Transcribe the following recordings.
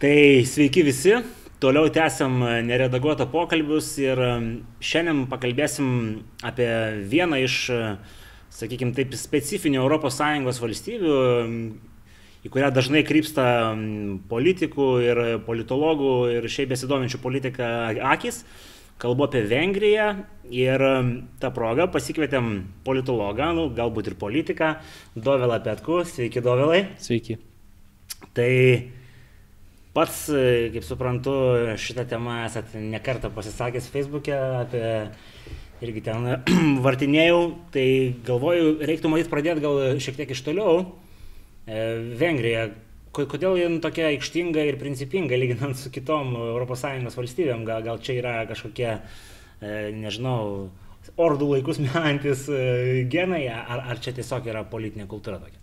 Tai sveiki visi, toliau tęsiam neredaguotą pokalbius ir šiandien pakalbėsim apie vieną iš, sakykime taip, specifinių ES valstybių, į kurią dažnai krypsta politikų ir politologų ir šiaip besidominčių politiką akis. Kalbu apie Vengriją ir tą progą pasikvietėm politologą, nu, galbūt ir politiką, Dovelą Petku. Sveiki, Dovelai. Sveiki. Tai Pats, kaip suprantu, šitą temą esate nekartą pasisakęs Facebook'e apie irgi ten vartinėjau, tai galvoju, reiktų matyti pradėti gal šiek tiek iš toliau. E, Vengrija, kodėl jin tokia aikštinga ir principinga lyginant su kitom ES valstybėm, gal, gal čia yra kažkokie, e, nežinau, ordų laikus meantis e, genai, ar, ar čia tiesiog yra politinė kultūra tokia?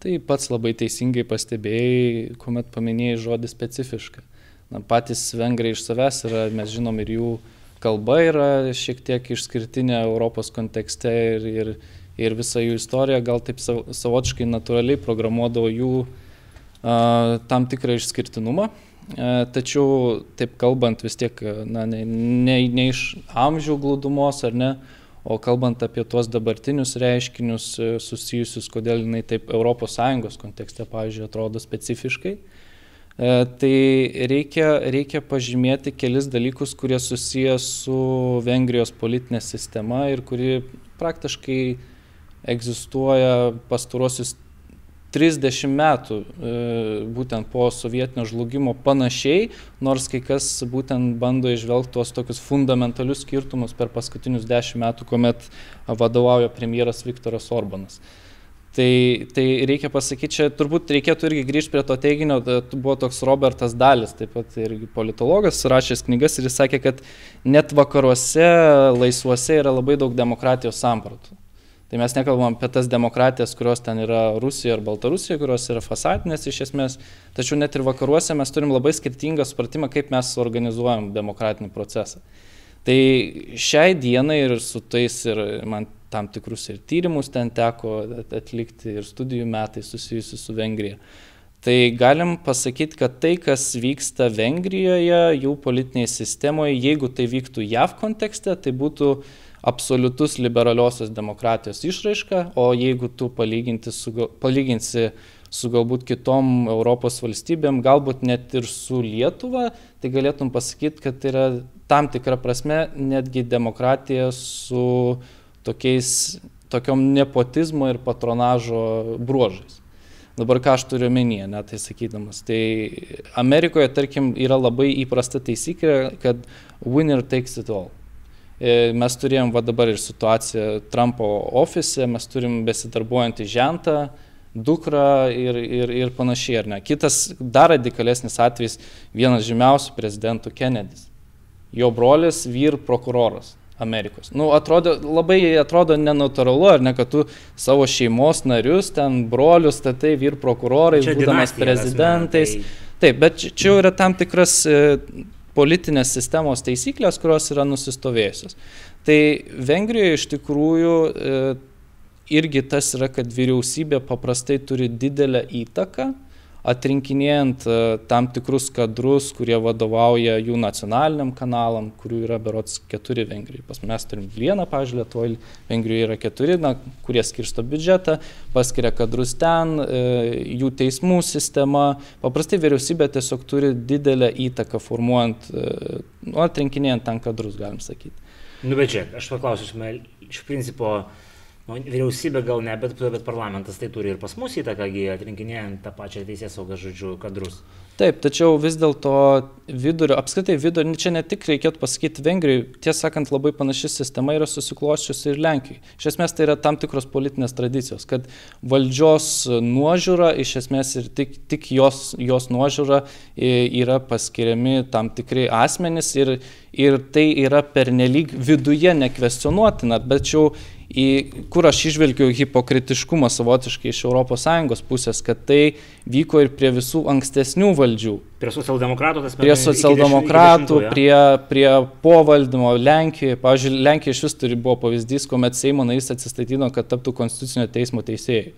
Tai pats labai teisingai pastebėjai, kuomet paminėjai žodį specifišką. Na, patys vengrai iš savęs yra, mes žinom, ir jų kalba yra šiek tiek išskirtinė Europos kontekste ir, ir, ir visa jų istorija gal taip savotiškai natūraliai programuodavo jų a, tam tikrą išskirtinumą. A, tačiau, taip kalbant, vis tiek, na, ne, ne, ne iš amžių glūdumos ar ne, O kalbant apie tuos dabartinius reiškinius e, susijusius, kodėl jinai taip ES kontekste, pavyzdžiui, atrodo specifiškai, e, tai reikia, reikia pažymėti kelis dalykus, kurie susijęs su Vengrijos politinė sistema ir kuri praktiškai egzistuoja pastaruosius 30 metų e, būtent po sovietinio žlugimo panašiai, nors kai kas būtent bando išvelgti tuos tokius fundamentalius skirtumus per paskutinius 10 metų, kuomet vadovauja premjeras Viktoras Orbanas. Tai, tai reikia pasakyti, čia turbūt reikėtų irgi grįžti prie to teiginio, buvo toks Robertas Dalis, taip pat irgi politologas, rašęs knygas ir jis sakė, kad net vakaruose laisvuose yra labai daug demokratijos sampratų. Tai mes nekalbam apie tas demokratijas, kurios ten yra Rusijoje ar Baltarusijoje, kurios yra fasadinės iš esmės, tačiau net ir vakaruose mes turim labai skirtingą supratimą, kaip mes organizuojam demokratinį procesą. Tai šiai dienai ir su tais ir man tam tikrus ir tyrimus ten teko atlikti ir studijų metai susijusi su Vengrija. Tai galim pasakyti, kad tai, kas vyksta Vengrijoje, jų politinėje sistemoje, jeigu tai vyktų JAV kontekste, tai būtų absoliutus liberaliosios demokratijos išraiška, o jeigu tu su, palyginsi su galbūt kitom Europos valstybėm, galbūt net ir su Lietuva, tai galėtum pasakyti, kad tai yra tam tikra prasme netgi demokratija su tokiais, tokiom nepotizmo ir patronažo bruožais. Dabar ką aš turiu omenyje, net tai sakydamas. Tai Amerikoje, tarkim, yra labai įprasta taisyklė, kad winner takes it all. E, mes turėjom va dabar ir situaciją Trumpo ofise, mes turim besidarbuojantį žentą, dukrą ir, ir, ir panašiai, ar ne. Kitas dar radikalesnis atvejis, vienas žymiausių prezidentų Kennedys. Jo brolis vyr prokuroras. Amerikos. Nu, atrodo, labai atrodo nenatūralu, ar ne, kad tu savo šeimos narius, ten brolius, statai vyr prokurorai, būdamas prezidentais. Asmen, tai... Taip, bet čia yra tam tikras e, politinės sistemos taisyklės, kurios yra nusistovėjusios. Tai Vengrijoje iš tikrųjų e, irgi tas yra, kad vyriausybė paprastai turi didelę įtaką atrinkinėjant e, tam tikrus kadrus, kurie vadovauja jų nacionaliniam kanalam, kurių yra berots keturi Vengrijai. Pas mes turim vieną, pažiūrėjau, Lietuvoje, Vengrijoje yra keturi, na, kurie skirsto biudžetą, paskiria kadrus ten, e, jų teismų sistema. Paprastai vyriausybė tiesiog turi didelę įtaką formuojant, e, nu, atrinkinėjant ten kadrus, galim sakyti. Nu, bet čia, aš paklausiu, iš principo, Nu, vyriausybė gal ne, bet, bet parlamentas tai turi ir pas mus įtaką, atrinkinėjant tą pačią teisės saugą žodžiu kadrus. Taip, tačiau vis dėlto vidurio, apskritai vidurio, čia ne tik reikėtų pasakyti Vengrijai, tiesą sakant, labai panaši sistema yra susikloščiusi ir Lenkijai. Iš esmės tai yra tam tikros politinės tradicijos, kad valdžios nuožiūra, iš esmės ir tik, tik jos, jos nuožiūra yra paskiriami tam tikri asmenys ir, ir tai yra pernelyg viduje nekvestionuotina, bet jau į kur aš išvelgiu hipokritiškumą savotiškai iš ES pusės, kad tai vyko ir prie visų ankstesnių valdžių. Prie socialdemokratų, tas prie socialdemokratų, prie, prie povaldymo Lenkijoje. Pavyzdžiui, Lenkija iš vis turi buvo pavyzdys, kuomet Seimo narys atsistatydino, kad taptų konstitucinio teismo teisėjai.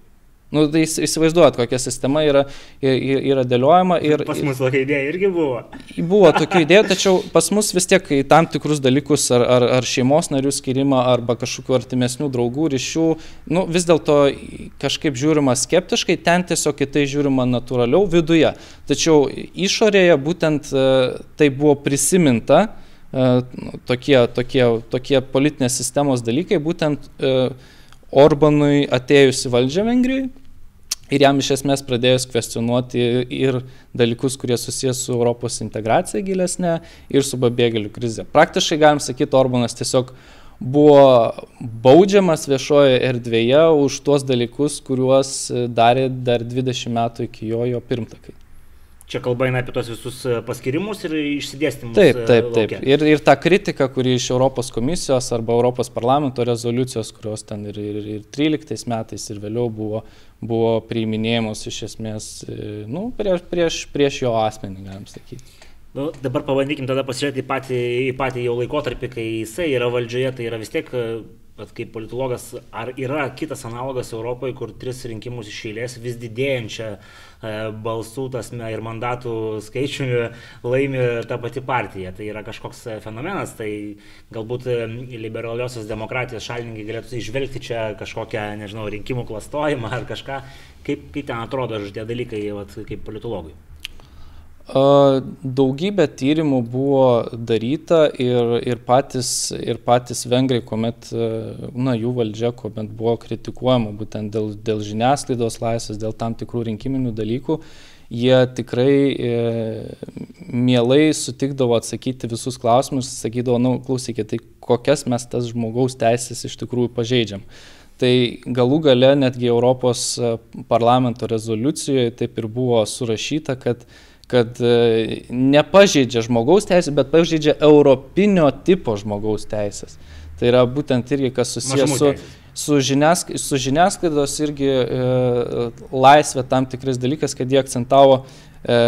Nu, tai įsivaizduojat, kokia sistema yra, yra dėliojama. Ir, pas mus tokia idėja irgi buvo. Buvo tokia idėja, tačiau pas mus vis tiek į tam tikrus dalykus, ar, ar, ar šeimos narių skirimą, arba kažkokių artimesnių draugų ryšių, nu, vis dėlto kažkaip žiūrima skeptiškai, ten tiesiog į tai žiūrima natūraliau viduje. Tačiau išorėje būtent e, tai buvo prisiminta e, nu, tokie, tokie, tokie politinės sistemos dalykai, būtent e, Orbanui atėjus į valdžią Vengrijai, Ir jam iš esmės pradėjus kvestionuoti ir dalykus, kurie susijęs su Europos integracija gilesnė ir su pabėgėlių krize. Praktiškai galim sakyti, Orbanas tiesiog buvo baudžiamas viešoje erdvėje už tuos dalykus, kuriuos darė dar 20 metų iki jo jo pirmtakai. Čia kalba eina apie tos visus e, paskirimus ir išsidėstymus. Taip, e, taip, taip. Ir, ir ta kritika, kuri iš Europos komisijos arba Europos parlamento rezoliucijos, kurios ten ir, ir, ir 13 metais ir vėliau buvo, buvo priiminėjamos iš esmės e, nu, prieš, prieš, prieš jo asmenį, galim sakyti. Nu, dabar pabandykim tada pasižiūrėti į patį, į patį jo laikotarpį, kai jisai yra valdžioje, tai yra vis tiek Bet kaip politologas, ar yra kitas analogas Europoje, kur tris rinkimus iš eilės vis didėjančią e, balsų tasme ir mandatų skaičių laimi ta pati partija. Tai yra kažkoks fenomenas, tai galbūt e, liberaliosios demokratijos šalininkai galėtų išvelgti čia kažkokią, nežinau, rinkimų klastojimą ar kažką. Kaip, kaip ten atrodo šitie dalykai, vat, kaip politologui? Daugybė tyrimų buvo daryta ir, ir, patys, ir patys vengrai, kuomet, na, jų valdžia, kuomet buvo kritikuojama būtent dėl, dėl žiniasklaidos laisvės, dėl tam tikrų rinkiminių dalykų, jie tikrai e, mielai sutikdavo atsakyti visus klausimus, sakydavo, na, nu, klausykite, tai kokias mes tas žmogaus teisės iš tikrųjų pažeidžiam. Tai galų gale netgi Europos parlamento rezoliucijoje taip ir buvo surašyta, kad kad e, nepažeidžia žmogaus teisės, bet pažeidžia europinio tipo žmogaus teisės. Tai yra būtent irgi kas susijęs su, su, žiniask, su žiniasklaidos irgi e, laisvė tam tikras dalykas, kad jie akcentavo e,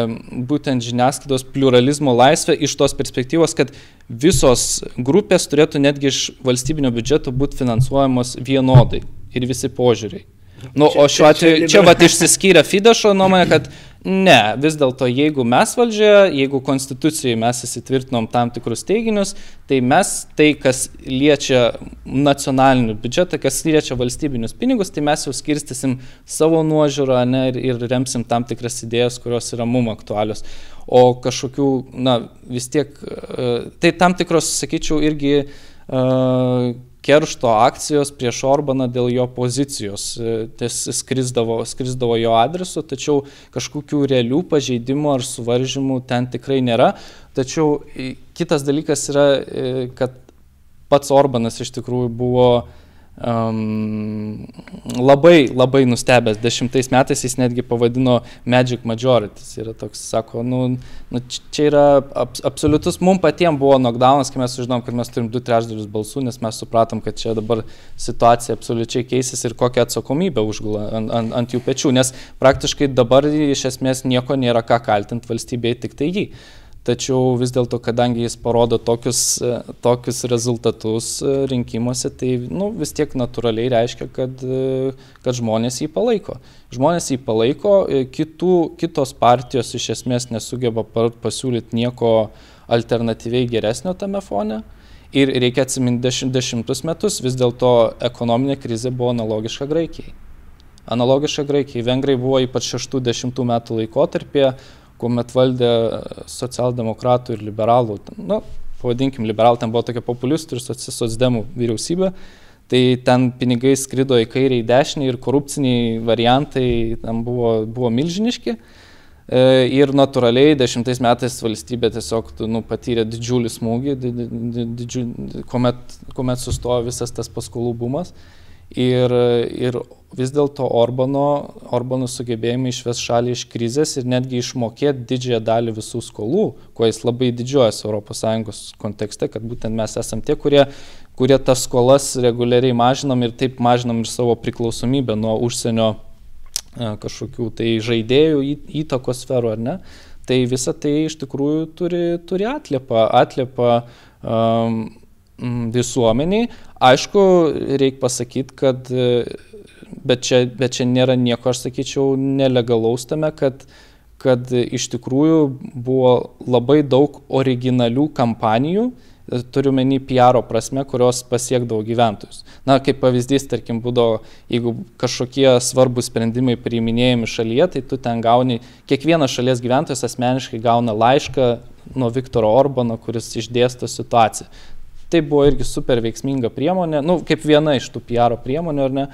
būtent žiniasklaidos pluralizmo laisvę iš tos perspektyvos, kad visos grupės turėtų netgi iš valstybinio biudžeto būti finansuojamos vienodai ir visi požiūriai. Nu, o šiuo atveju, čia vat išsiskyrė Fidešo nuomonė, kad ne, vis dėlto jeigu mes valdžioje, jeigu konstitucijai mes įsitvirtinom tam tikrus teiginius, tai mes tai, kas liečia nacionalinių biudžetą, kas liečia valstybinius pinigus, tai mes jau skirstysim savo nuožiūrą ne, ir, ir remsim tam tikras idėjas, kurios yra mum aktualios. O kažkokių, na, vis tiek, e, tai tam tikros, sakyčiau, irgi uh, keršto akcijos prieš Orbaną dėl jo pozicijos. E, ties skrisdavo, skrisdavo jo adresu, tačiau kažkokių realių pažeidimų ar suvaržymų ten tikrai nėra. Tačiau kitas dalykas yra, e, kad pats Orbanas iš tikrųjų buvo um, labai, labai nustebęs. Dešimtais metais jis netgi pavadino Magic Majority. Jis yra toks, sako, nu, nu čia yra ab, absoliutus, mums patiems buvo knockdownas, kai mes sužinom, kad mes turim du trečdalius balsų, nes mes supratom, kad čia dabar situacija absoliučiai keisis ir kokią atsakomybę užgula ant, ant, ant jų pečių, nes praktiškai dabar iš esmės nieko nėra ką kaltinti valstybėje, tik tai jį. Tačiau vis dėlto, kadangi jis parodo tokius, e, tokius rezultatus e, rinkimuose, tai nu, vis tiek natūraliai reiškia, kad, e, kad žmonės jį palaiko. Žmonės jį palaiko, kitų, kitos partijos iš esmės nesugeba pasiūlyti nieko alternatyviai geresnio tame fone. Ir reikia atsiminti dešimt, dešimtus metus, vis dėlto ekonominė krizė buvo analogiška Graikijai. Analogiška Graikijai. Vengrai buvo ypač 60 metų laikotarpėje kuomet valdė socialdemokratų ir liberalų, nu, pavadinkim, liberalų ten buvo tokia populistų ir socdemų vyriausybė, tai ten pinigai skrido į kairę, į dešinę ir korupciniai variantai ten buvo, buvo milžiniški. E, ir natūraliai dešimtais metais valstybė tiesiog nu, patyrė didžiulį smūgį, didžiu, kuomet, kuomet sustojo visas tas paskolų bumas. Ir, ir vis dėlto Orbano, Orbano sugebėjimai išves šalį iš krizės ir netgi išmokėti didžiąją dalį visų skolų, kuo jis labai didžiuojasi ES kontekste, kad būtent mes esame tie, kurie, kurie tas skolas reguliariai mažinam ir taip mažinam ir savo priklausomybę nuo užsienio e, kažkokių tai žaidėjų įtakos sferų, ar ne? Tai visa tai iš tikrųjų turi, turi atliepą, atliepą um, visuomeniai. Aišku, reikia pasakyti, kad, bet čia, bet čia nėra nieko, aš sakyčiau, nelegalaus tame, kad, kad iš tikrųjų buvo labai daug originalių kampanijų, turiu menį PR prasme, kurios pasiekdavo gyventojus. Na, kaip pavyzdys, tarkim, būdavo, jeigu kažkokie svarbus sprendimai priiminėjami šalyje, tai tu ten gauni, kiekvienas šalies gyventojas asmeniškai gauna laišką nuo Viktoro Orbano, kuris išdėsto situaciją. Tai buvo irgi super veiksminga priemonė, nu, kaip viena iš tų PR priemonių, ar ne?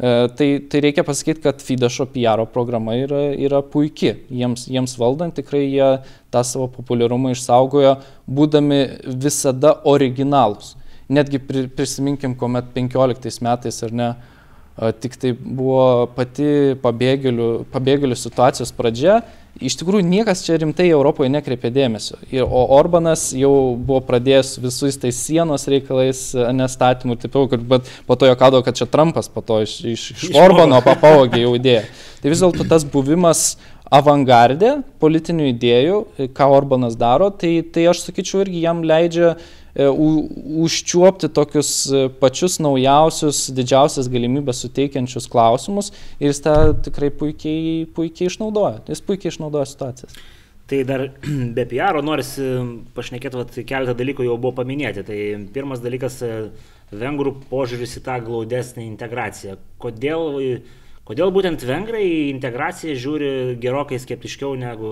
E, tai, tai reikia pasakyti, kad Fidešo PR programa yra, yra puikia. Jiems, jiems valdant tikrai jie tą savo populiarumą išsaugojo, būdami visada originalus. Netgi prisiminkim, kuomet 15 metais ar ne, tik tai buvo pati pabėgėlių, pabėgėlių situacijos pradžia, iš tikrųjų niekas čia rimtai Europoje nekreipė dėmesio. Ir, o Orbanas jau buvo pradėjęs visais tais sienos reikalais, nestatymų ir taip toliau, bet po to jo kado, kad čia Trumpas po to iš, iš, iš Orbano papavogė jau idėją. Tai vis dėlto tas buvimas avangardė politinių idėjų, ką Orbanas daro, tai, tai aš sakyčiau irgi jam leidžia E, užčiuopti tokius e, pačius naujausius, didžiausias galimybės suteikiančius klausimus ir jis tą tikrai puikiai, puikiai išnaudoja. Jis puikiai išnaudoja situacijas. Tai dar be PR norisi pašnekėti, vat, keletą dalykų jau buvo paminėti. Tai pirmas dalykas e, - vengrų požiūris į tą glaudesnį integraciją. Kodėl, kodėl būtent vengrai į integraciją žiūri gerokai skeptiškiau negu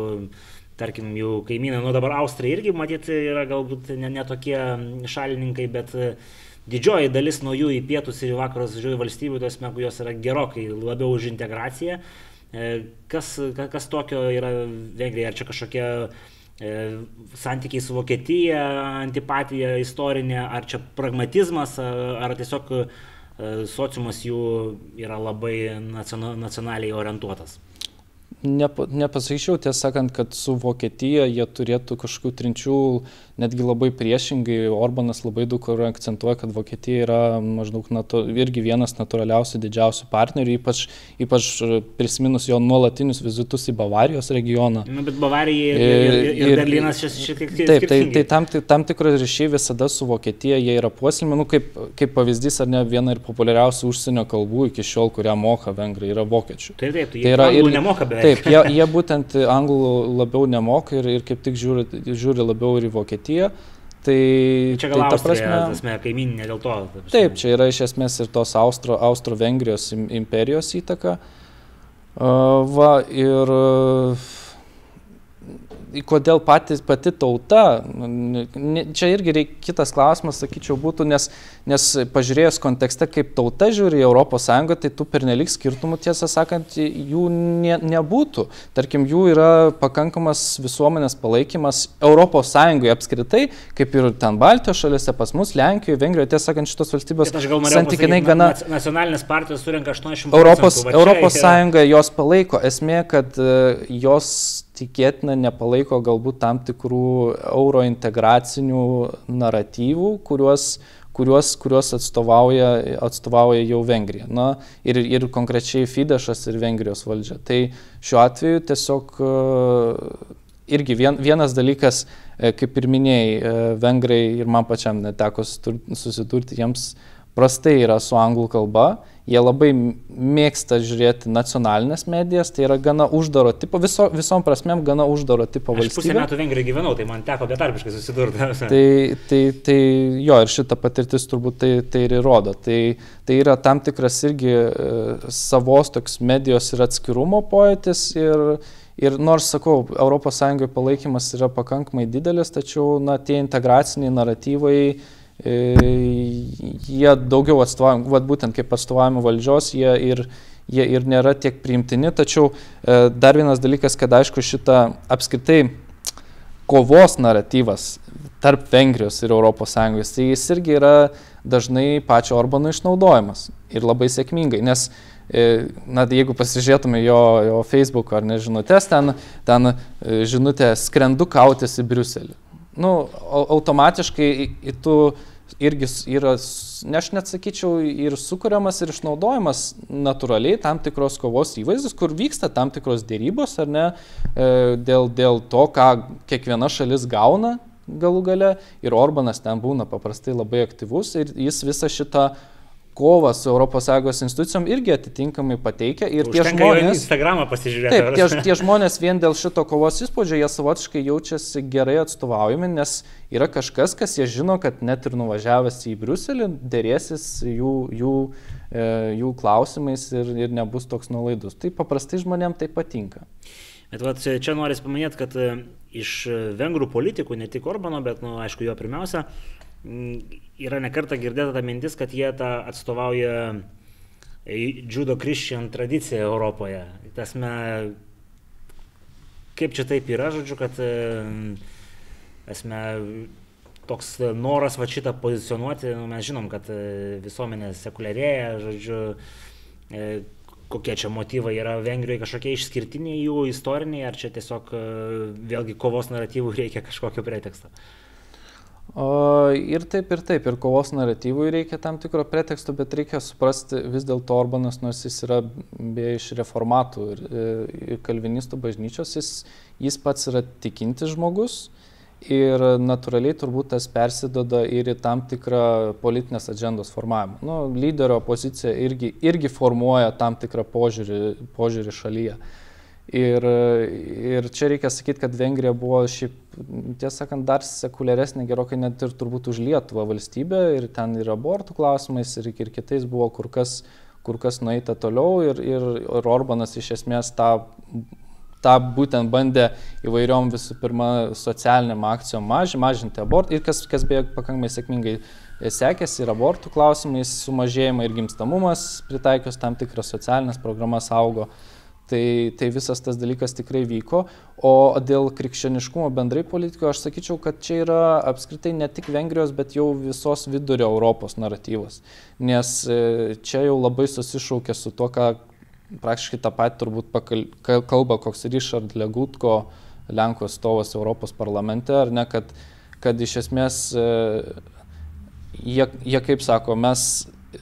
tarkim, jų kaimynai, nu dabar Austrai irgi, matyt, yra galbūt netokie ne šalininkai, bet e, didžioji dalis nuo jų į pietus ir į vakarus didžioji valstybių, tos metų jos yra gerokai labiau už integraciją. E, kas, kas tokio yra Vengrija, ar čia kažkokie e, santykiai su Vokietija, antipatija istorinė, ar čia pragmatizmas, ar tiesiog sociumas jų yra labai nacionaliai orientuotas nepa, nepasakyčiau tiesą sakant, kad su Vokietija jie turėtų kažkokių trinčių, netgi labai priešingai, Orbanas labai daug kur akcentuoja, kad Vokietija yra maždaug natu, irgi vienas natūraliausių didžiausių partnerių, ypač, ypač prisiminus jo nuolatinius vizitus į Bavarijos regioną. Na, bet Bavarija ir, ir, ir, ir, Berlynas šiek tiek kitaip. Taip, tai, tai tam, tam tikros ryšiai visada su Vokietija jie yra puoselimi, nu, kaip, kaip pavyzdys, ar ne viena ir populiariausių užsienio kalbų iki šiol, kurią moka vengrai, yra vokiečių. Taip, taip, tai yra ir nemoka beveik. Taip, jie, jie būtent anglų labiau nemoka ir, ir kaip tik žiūri, žiūri labiau ir į Vokietiją. Tai, čia gal tai, ta prasme, prasme kaimininė dėl to. Taip, čia yra iš esmės ir tos Austro-Vengrijos Austro imperijos įtaka. Uh, va, ir uh, kodėl patys, pati tauta, čia irgi reik, kitas klausimas, sakyčiau, būtų, nes, nes pažiūrėjus kontekste, kaip tauta žiūri į ES, tai tų pernelik skirtumų, tiesą sakant, jų ne, nebūtų. Tarkim, jų yra pakankamas visuomenės palaikymas ES apskritai, kaip ir ten Baltijos šalise, pas mus, Lenkijoje, Vengrijoje, tiesą sakant, šitos valstybės santykinai gana... Nacionalinės partijos surinka 80 Europos, Europos Sąjunga jos palaiko. Esmė, kad uh, jos tikėtina nepalaiko galbūt tam tikrų euro integracinių naratyvų, kuriuos, kuriuos, kuriuos atstovauja, atstovauja jau Vengrija. Na, ir, ir konkrečiai Fidešas ir Vengrijos valdžia. Tai šiuo atveju tiesiog e, irgi vien, vienas dalykas, e, kaip ir minėjai, e, Vengrai ir man pačiam neteko susidurti, jiems prastai yra su anglų kalba Jie labai mėgsta žiūrėti nacionalinės medijas, tai yra gana uždaro tipo, viso, visom prasmėm gana uždaro tipo valstybė. Aš pusę metų Vengrijoje gyvenau, tai man teko betarpiškai susidurti. Tai, tai, tai jo, ir šita patirtis turbūt tai, tai ir įrodo. Tai, tai yra tam tikras irgi e, savos toks medijos ir atskirumo pojūtis. Ir, ir nors, sakau, ES palaikymas yra pakankamai didelis, tačiau na, tie integraciniai naratyvai E, jie daugiau atstovavimo, vad būtent kaip atstovavimo valdžios, jie ir, jie ir nėra tiek priimtini, tačiau e, dar vienas dalykas, kad aišku šitą apskritai kovos naratyvas tarp Vengrijos ir ES, tai jis irgi yra dažnai pačio Orbano išnaudojamas ir labai sėkmingai, nes e, na, jeigu pasižiūrėtume jo, jo Facebook ar nežinutės, ten, ten žinutė skrendu kautis į Briuselį nu, automatiškai į tu irgi yra, ne aš net sakyčiau, ir sukūriamas ir išnaudojamas natūraliai tam tikros kovos įvaizdis, kur vyksta tam tikros dėrybos, ar ne, e, dėl, dėl to, ką kiekviena šalis gauna galų gale. Ir Orbanas ten būna paprastai labai aktyvus ir jis visą šitą kovą su ES institucijom irgi atitinkamai pateikia. Ir tie žmonės... Instagramą pasižiūrėti. Taip, tie, tie žmonės vien dėl šito kovos įspūdžio, jie savotiškai jaučiasi gerai atstovaujami, nes yra kažkas, kas jie žino, kad net ir nuvažiavęs į Briuselį, dėrėsis jų, jų, e, jų klausimais ir, ir nebus toks nuolaidus. Tai paprastai žmonėms tai patinka. Bet vat, čia noriu paminėti, kad e, iš vengrų politikų, ne tik Orbano, bet, nu, aišku, jo pirmiausia, yra nekarta girdėta ta mintis, kad jie tą atstovauja judo Christian tradiciją Europoje. Tasme, kaip čia taip yra, žodžiu, kad esame, toks noras va šitą pozicionuoti, nu, mes žinom, kad e, visuomenė sekuliarėja, žodžiu, e, kokie čia motyvai yra Vengrijoje kažkokie išskirtiniai jų istoriniai, ar čia tiesiog e, vėlgi kovos naratyvų reikia kažkokio preteksto. O, ir taip, ir taip, ir kovos naratyvui reikia tam tikro preteksto, bet reikia suprasti vis dėlto Orbanas, nors jis yra beje iš reformatų ir, ir kalvinistų bažnyčios, jis, jis pats yra tikintis žmogus ir natūraliai turbūt tas persidoda ir į tam tikrą politinės agendos formavimą. Nu, lyderio pozicija irgi, irgi formuoja tam tikrą požiūrį, požiūrį šalyje. Ir, ir čia reikia sakyti, kad Vengrija buvo šiaip, tiesą sakant, dar sekuliaresnė gerokai net ir turbūt už Lietuvą valstybė ir ten ir abortų klausimais ir, ir kitais buvo kur kas, kur kas nueita toliau ir, ir, ir Orbanas iš esmės tą, tą būtent bandė įvairiom visų pirma socialiniam akcijom maž, mažinti abortų ir kas, kas beje pakankamai sėkmingai sekėsi ir abortų klausimais sumažėjimą ir gimstamumas pritaikius tam tikras socialinės programas augo. Tai, tai visas tas dalykas tikrai vyko. O dėl krikščioniškumo bendrai politikoje aš sakyčiau, kad čia yra apskritai ne tik Vengrijos, bet jau visos vidurio Europos naratyvas. Nes e, čia jau labai susišaukia su to, ką praktiškai tą patį turbūt pakal, kalba koks Richard Legutko, Lenkų atstovas Europos parlamente, ar ne, kad, kad iš esmės e, jie, jie kaip sako, mes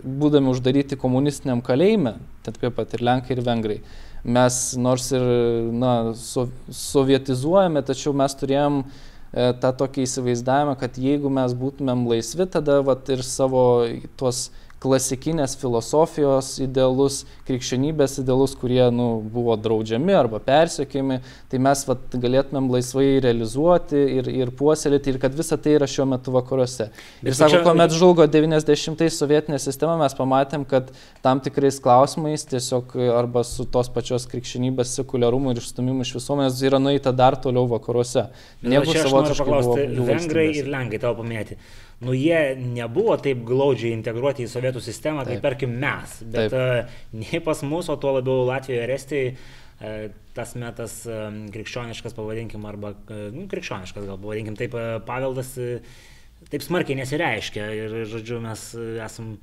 būdami uždaryti komunistiniam kalėjime, taip pat ir Lenkai ir Vengrai, mes nors ir na, so, sovietizuojame, tačiau mes turėjom e, tą tokį įsivaizdavimą, kad jeigu mes būtumėm laisvi, tada vat, ir savo tuos klasikinės filosofijos idealus, krikščionybės idealus, kurie nu, buvo draudžiami arba persiekimi, tai mes vat, galėtumėm laisvai realizuoti ir, ir puoselėti ir kad visa tai yra šiuo metu vakaruose. Ir Bet sako, čia... kuomet žlugo 90-ais sovietinė sistema, mes pamatėm, kad tam tikrais klausimais tiesiog arba su tos pačios krikščionybės sekuliarumu ir išstumimu iš visuomenės yra nueita dar toliau vakaruose. Negu savotiškai vengrai ir lenkai tavo paminėti nu jie nebuvo taip glaudžiai integruoti į sovietų sistemą, taip. kaip tarkim mes. Bet taip. E, nei pas mus, o tuo labiau Latvijoje ir Estijoje e, tas metas e, krikščioniškas, pavadinkim, arba nu, krikščioniškas, gal pavadinkim taip, paveldas taip smarkiai nesireiškia. Ir, žodžiu, mes esam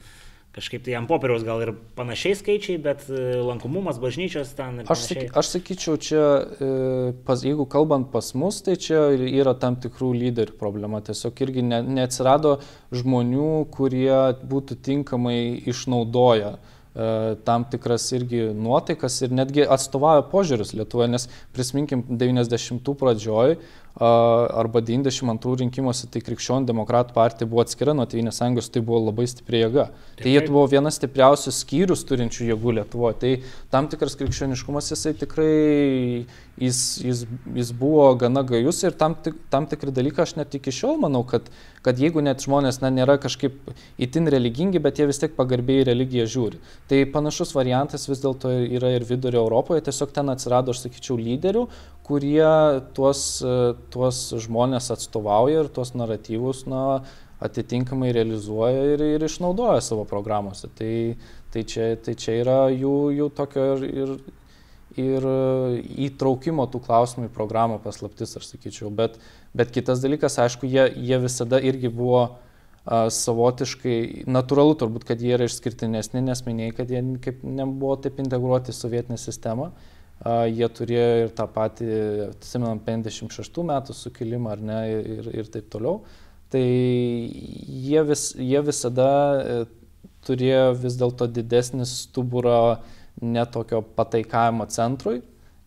kažkaip tai ant popieriaus gal ir panašiai skaičiai, bet e, lankomumas bažnyčios ten. Aš, saky, aš sakyčiau, čia, e, pas, jeigu kalbant pas mus, tai čia yra tam tikrų lyderių problema. Tiesiog irgi ne, neatsirado žmonių, kurie būtų tinkamai išnaudoję e, tam tikras irgi nuotaikas ir netgi atstovauja požiūrius Lietuvoje, nes prisiminkim 90-ų pradžioj arba 92 rinkimuose tai krikščionių demokratų partija buvo atskira nuo Tevinės sąjungos, tai buvo labai stipri jėga. Tai jie buvo vienas stipriausių skyrius turinčių jėgų Lietuvoje. Tai tam tikras krikščioniškumas jisai tikrai, jis, jis, jis buvo gana gajus ir tam, tik, tam tikri dalykai aš net iki šiol manau, kad, kad jeigu net žmonės na, nėra kažkaip itin religingi, bet jie vis tiek pagarbiai religiją žiūri. Tai panašus variantas vis dėlto yra ir vidurio Europoje, tiesiog ten atsirado, aš sakyčiau, lyderių, kurie tuos, tuos žmonės atstovauja ir tuos naratyvus na, atitinkamai realizuoja ir, ir išnaudoja savo programuose. Tai, tai, čia, tai čia yra jų, jų tokio ir, ir, ir įtraukimo tų klausimų į programą paslaptis, aš sakyčiau. Bet, bet kitas dalykas, aišku, jie, jie visada irgi buvo savotiškai natūralu turbūt, kad jie yra išskirtinesni, nes minėjai, kad jie kaip nebuvo taip integruoti į sovietinę sistemą jie turėjo ir tą patį, atsimenam, 56 metų sukilimą ar ne ir, ir taip toliau. Tai jie, vis, jie visada e, turėjo vis dėlto didesnį stuburą netokio pataikavimo centrui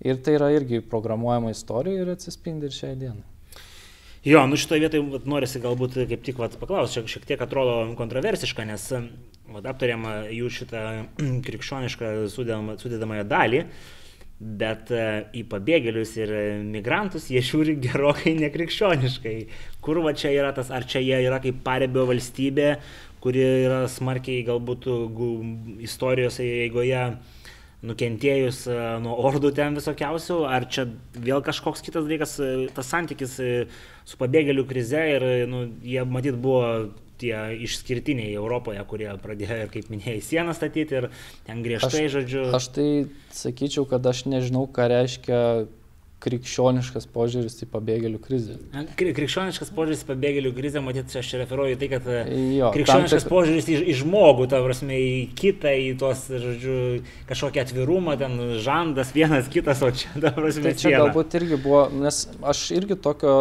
ir tai yra irgi programuojama istorija ir atsispindi ir šiai dienai. Jo, nu šitoje vietoje norisi galbūt kaip tik paklausti, šiek, šiek tiek atrodo kontroversiška, nes vat, aptariam jų šitą krikščionišką sudėdamąją dalį, bet e, į pabėgėlius ir migrantus jie žiūri gerokai nekrikščioniškai. Kur va čia yra tas, ar čia jie yra kaip parebio valstybė, kuri yra smarkiai galbūt istorijos eigoje nukentėjus e, nuo ordų ten visokiausių, ar čia vėl kažkoks kitas dalykas, e, tas santykis e, su pabėgėlių krize ir nu, jie matyt buvo tie išskirtiniai Europoje, kurie pradėjo, kaip minėjai, sieną statyti ir ten griežtai, aš, žodžiu. Aš tai sakyčiau, kad aš nežinau, ką reiškia krikščioniškas požiūris į pabėgėlių krizę. Krikščioniškas požiūris į pabėgėlių krizę, matyt, aš čia referuoju tai, kad jo, krikščioniškas tik... požiūris į, į žmogų, ta prasme, į kitą, į tos, žodžiu, kažkokią atvirumą, ten žandas vienas kitas, o čia, ta prasme, tai čia siena. galbūt irgi buvo, nes aš irgi tokio,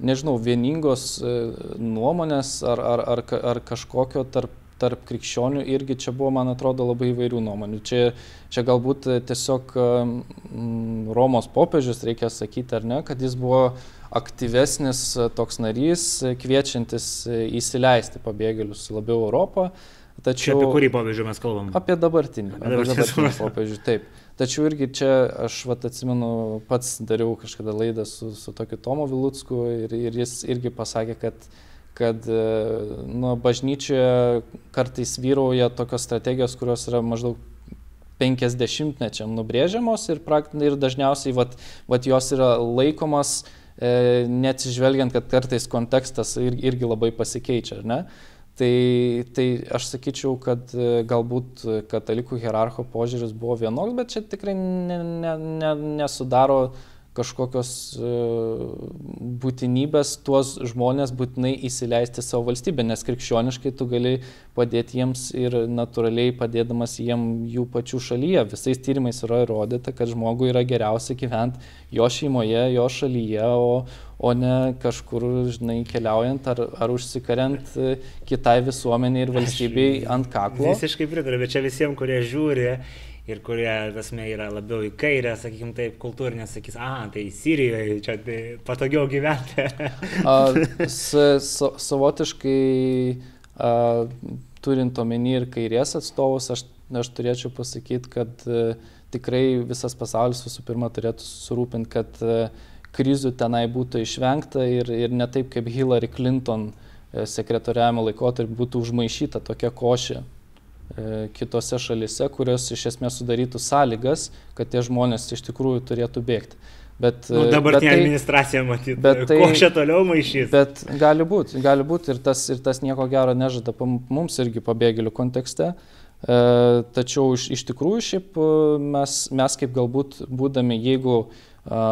nežinau, vieningos e, nuomonės ar, ar, ar, ar kažkokio tarp tarp krikščionių irgi čia buvo, man atrodo, labai įvairių nuomonių. Čia, čia galbūt tiesiog mm, Romos popiežius, reikia sakyti, ar ne, kad jis buvo aktyvesnis toks narys, kviečiantis įsileisti pabėgėlius labiau Europą. Tačiau, čia apie kurį popiežių mes kalbam? Apie dabartinį. Apie dabartinį popiežių, taip. Tačiau irgi čia aš vat, atsimenu, pats dariau kažkada laidą su, su tokiu Tomu Vilutsku ir, ir jis irgi pasakė, kad kad e, nu, bažnyčioje kartais vyrauja tokios strategijos, kurios yra maždaug 50-mečiam nubrėžiamos ir, ir dažniausiai vat, vat jos yra laikomas e, neatsižvelgiant, kad kartais kontekstas ir, irgi labai pasikeičia, ar ne? Tai, tai aš sakyčiau, kad e, galbūt katalikų hierarcho požiūris buvo vienoks, bet čia tikrai ne, ne, ne, nesudaro kažkokios e, būtinybės tuos žmonės būtinai įsileisti savo valstybę, nes krikščioniškai tu gali padėti jiems ir natūraliai padėdamas jiem jų pačių šalyje. Visais tyrimais yra įrodyta, kad žmogui yra geriausia gyventi jo šeimoje, jo šalyje, o, o ne kažkur, žinai, keliaujant ar, ar užsikariant e, kitai visuomeniai ir valstybei ant kaklo. Visiškai pritariu, bet čia visiems, kurie žiūri ir kurie, tasme, yra labiau į kairę, sakykim taip, kultūrinė, sakys, a, tai Sirijoje čia tai patogiau gyventi. a, sa, savotiškai, a, turint omeny ir kairės atstovus, aš, aš turėčiau pasakyti, kad a, e, tikrai visas pasaulis visų pirma turėtų susirūpinti, kad a, e, krizių tenai būtų išvengta ir, ir ne taip kaip Hillary Clinton e, sekretoriavimo laikotarpį būtų užmaišyta tokia košė kitose šalise, kurios iš esmės sudarytų sąlygas, kad tie žmonės iš tikrųjų turėtų bėgti. Bet, nu, dabartinė tai, administracija matyti, bet tai, ko čia toliau maišys. Bet gali būti, gali būti ir tas, ir tas nieko gero nežada mums irgi pabėgėlių kontekste. E, tačiau iš, iš tikrųjų šiaip e, mes, mes kaip galbūt būdami, jeigu e,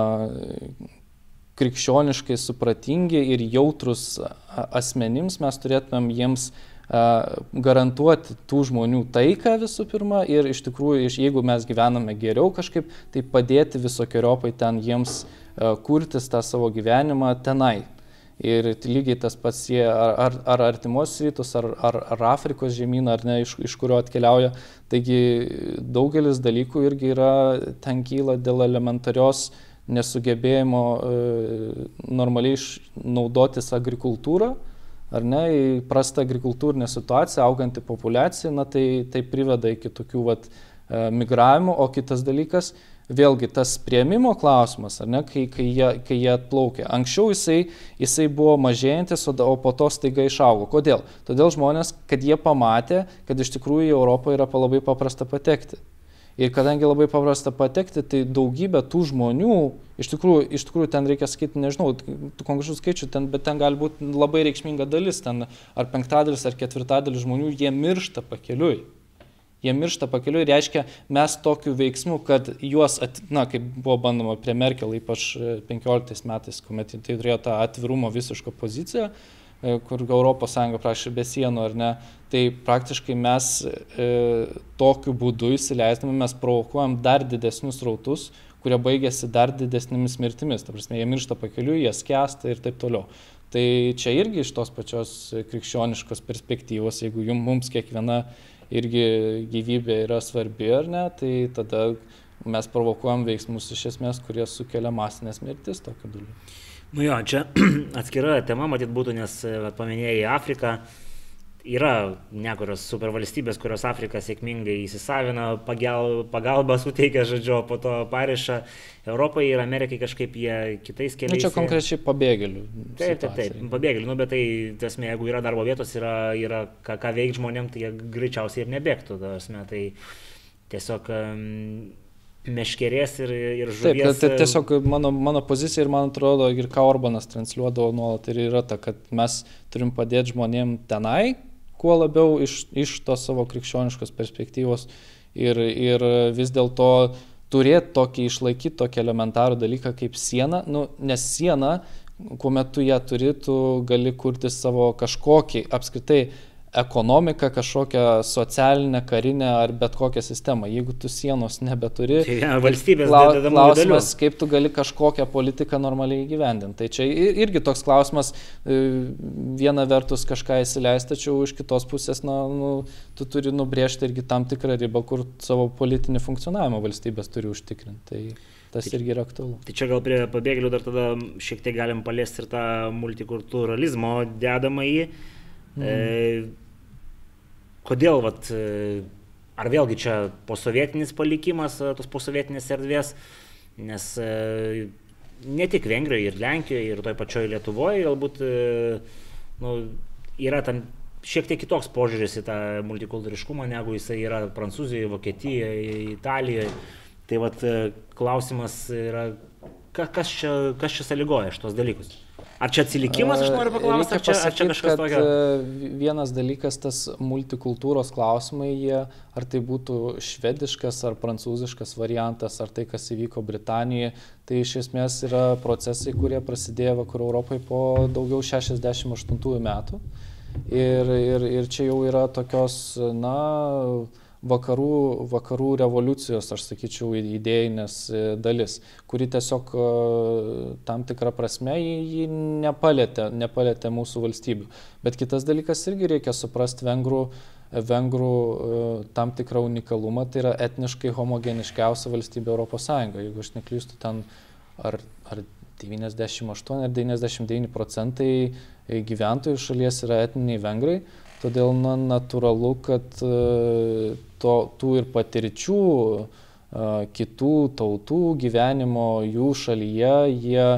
krikščioniškai supratingi ir jautrus asmenims, mes turėtumėm jiems garantuoti tų žmonių taiką visų pirma ir iš tikrųjų, jeigu mes gyvename geriau kažkaip, tai padėti visokiojopai ten jiems kurtis tą savo gyvenimą tenai. Ir lygiai tas pats jie, ar, ar, ar artimos rytus, ar, ar, ar Afrikos žemyną, ar ne, iš, iš kurio atkeliauja. Taigi daugelis dalykų irgi yra ten kyla dėl elementarios nesugebėjimo e, normaliai naudotis agrikultūrą, ar ne, į prastą agrikultūrinę situaciją, auganti populiacija, na tai, tai priveda iki tokių vat, e, migravimų, o kitas dalykas, vėlgi tas prieimimo klausimas, ar ne, kai, kai, jie, kai jie atplaukė. Anksčiau jisai, jisai buvo mažėjantis, o, o po to staiga išaugo. Kodėl? Todėl žmonės, kad jie pamatė, kad iš tikrųjų į Europą yra labai paprasta patekti. Ir kadangi labai paprasta patekti, tai daugybė tų žmonių, iš tikrųjų, iš tikrųjų ten reikia sakyti, nežinau, konkrečių skaičių, ten, bet ten gali būti labai reikšminga dalis, ten ar penktadalis, ar ketvirtadalis žmonių, jie miršta pakeliui. Jie miršta pakeliui reiškia, mes tokiu veiksmu, kad juos, at, na, kaip buvo bandoma prie Merkel, ypač 15 metais, kuomet tai turėjo tą atvirumo visišką poziciją, E, kur ES prašė be sienų ar ne, tai praktiškai mes e, tokiu būdu įsileisdami mes provokuojam dar didesnius rautus, kurie baigėsi dar didesnėmis mirtimis. Ta prasme, jie miršta pakeliu, jie skęsta ir taip toliau. Tai čia irgi iš tos pačios krikščioniškos perspektyvos, jeigu jums mums kiekviena irgi gyvybė yra svarbi ar ne, tai tada mes provokuojam veiksmus iš esmės, kurie sukelia masinės mirtis tokiu dalyku. Nu jo, čia atskira tema matyt būtų, nes paminėjai Afriką. Yra nekurios supervalstybės, kurios Afriką sėkmingai įsisavina, pagal, pagalbą suteikia, žodžiu, po to pariša. Europai ir Amerikai kažkaip jie kitais keliais. Na čia konkrečiai pabėgėlių. Taip, taip, taip, pabėgėlių, nu, bet tai, tasme, jeigu yra darbo vietos, yra, yra ką, ką veikti žmonėm, tai jie greičiausiai ir nebėgtų, tasme, tai tiesiog um, meškerės ir, ir žuvies. Taip, tai tiesiog mano, mano pozicija ir man atrodo, ir ką Orbanas transliuodavo nuolat ir yra ta, kad mes turim padėti žmonėm tenai, kuo labiau iš, iš tos savo krikščioniškos perspektyvos ir, ir vis dėlto turėti tokį išlaikyti tokį elementarų dalyką kaip siena, nu, nes siena, kuomet tu ją turi, tu gali kurti savo kažkokį apskritai ekonomiką, kažkokią socialinę, karinę ar bet kokią sistemą. Jeigu tu sienos nebeturi, tai ja, valstybės klau, klausimas, kaip tu gali kažkokią politiką normaliai įgyvendinti. Tai čia irgi toks klausimas, e, viena vertus kažką įsileisti, tačiau iš kitos pusės, na, nu, tu turi nubrėžti irgi tam tikrą ribą, kur savo politinį funkcionavimą valstybės turi užtikrinti. Tai tas tai, irgi yra aktualu. Tai čia gal prie pabėgėlių dar tada šiek tiek galim paliesti ir tą multikulturalizmo dedamą į. Mm. E, kodėl, vat, e, ar vėlgi čia posovietinis palikimas e, tos posovietinės erdvės, nes e, ne tik Vengrijoje, ir Lenkijoje, ir toje pačioje Lietuvoje galbūt nu, yra tam šiek tiek kitoks požiūris į tą multikultūriškumą, negu jisai yra Prancūzijoje, Vokietijoje, Italijoje. Tai vat klausimas yra, kas čia, kas čia sąlygoja šitos dalykus? Ar čia atsilikimas, aš noriu paklausti, ar čia, ar čia kažkas tokio? E, vienas dalykas, tas multikultūros klausimai, jie, ar tai būtų švediškas ar prancūziškas variantas, ar tai, kas įvyko Britanijoje, tai iš esmės yra procesai, kurie prasidėjo Vakarų Europai po daugiau 68 metų. Ir, ir, ir čia jau yra tokios, na, vakarų, vakarų revoliucijos, aš sakyčiau, idėjinės e, dalis, kuri tiesiog e, tam tikrą prasme jį nepalėtė, nepalėtė mūsų valstybių. Bet kitas dalykas irgi reikia suprasti vengrų, vengrų e, tam tikrą unikalumą, tai yra etniškai homogeniškiausia valstybė Sąjungoje. Jeigu aš neklystu, ten ar, ar 98 ar 99 procentai gyventojų šalies yra etniniai vengrai, todėl na, natūralu, kad to, tų ir patirčių kitų tautų gyvenimo jų šalyje jie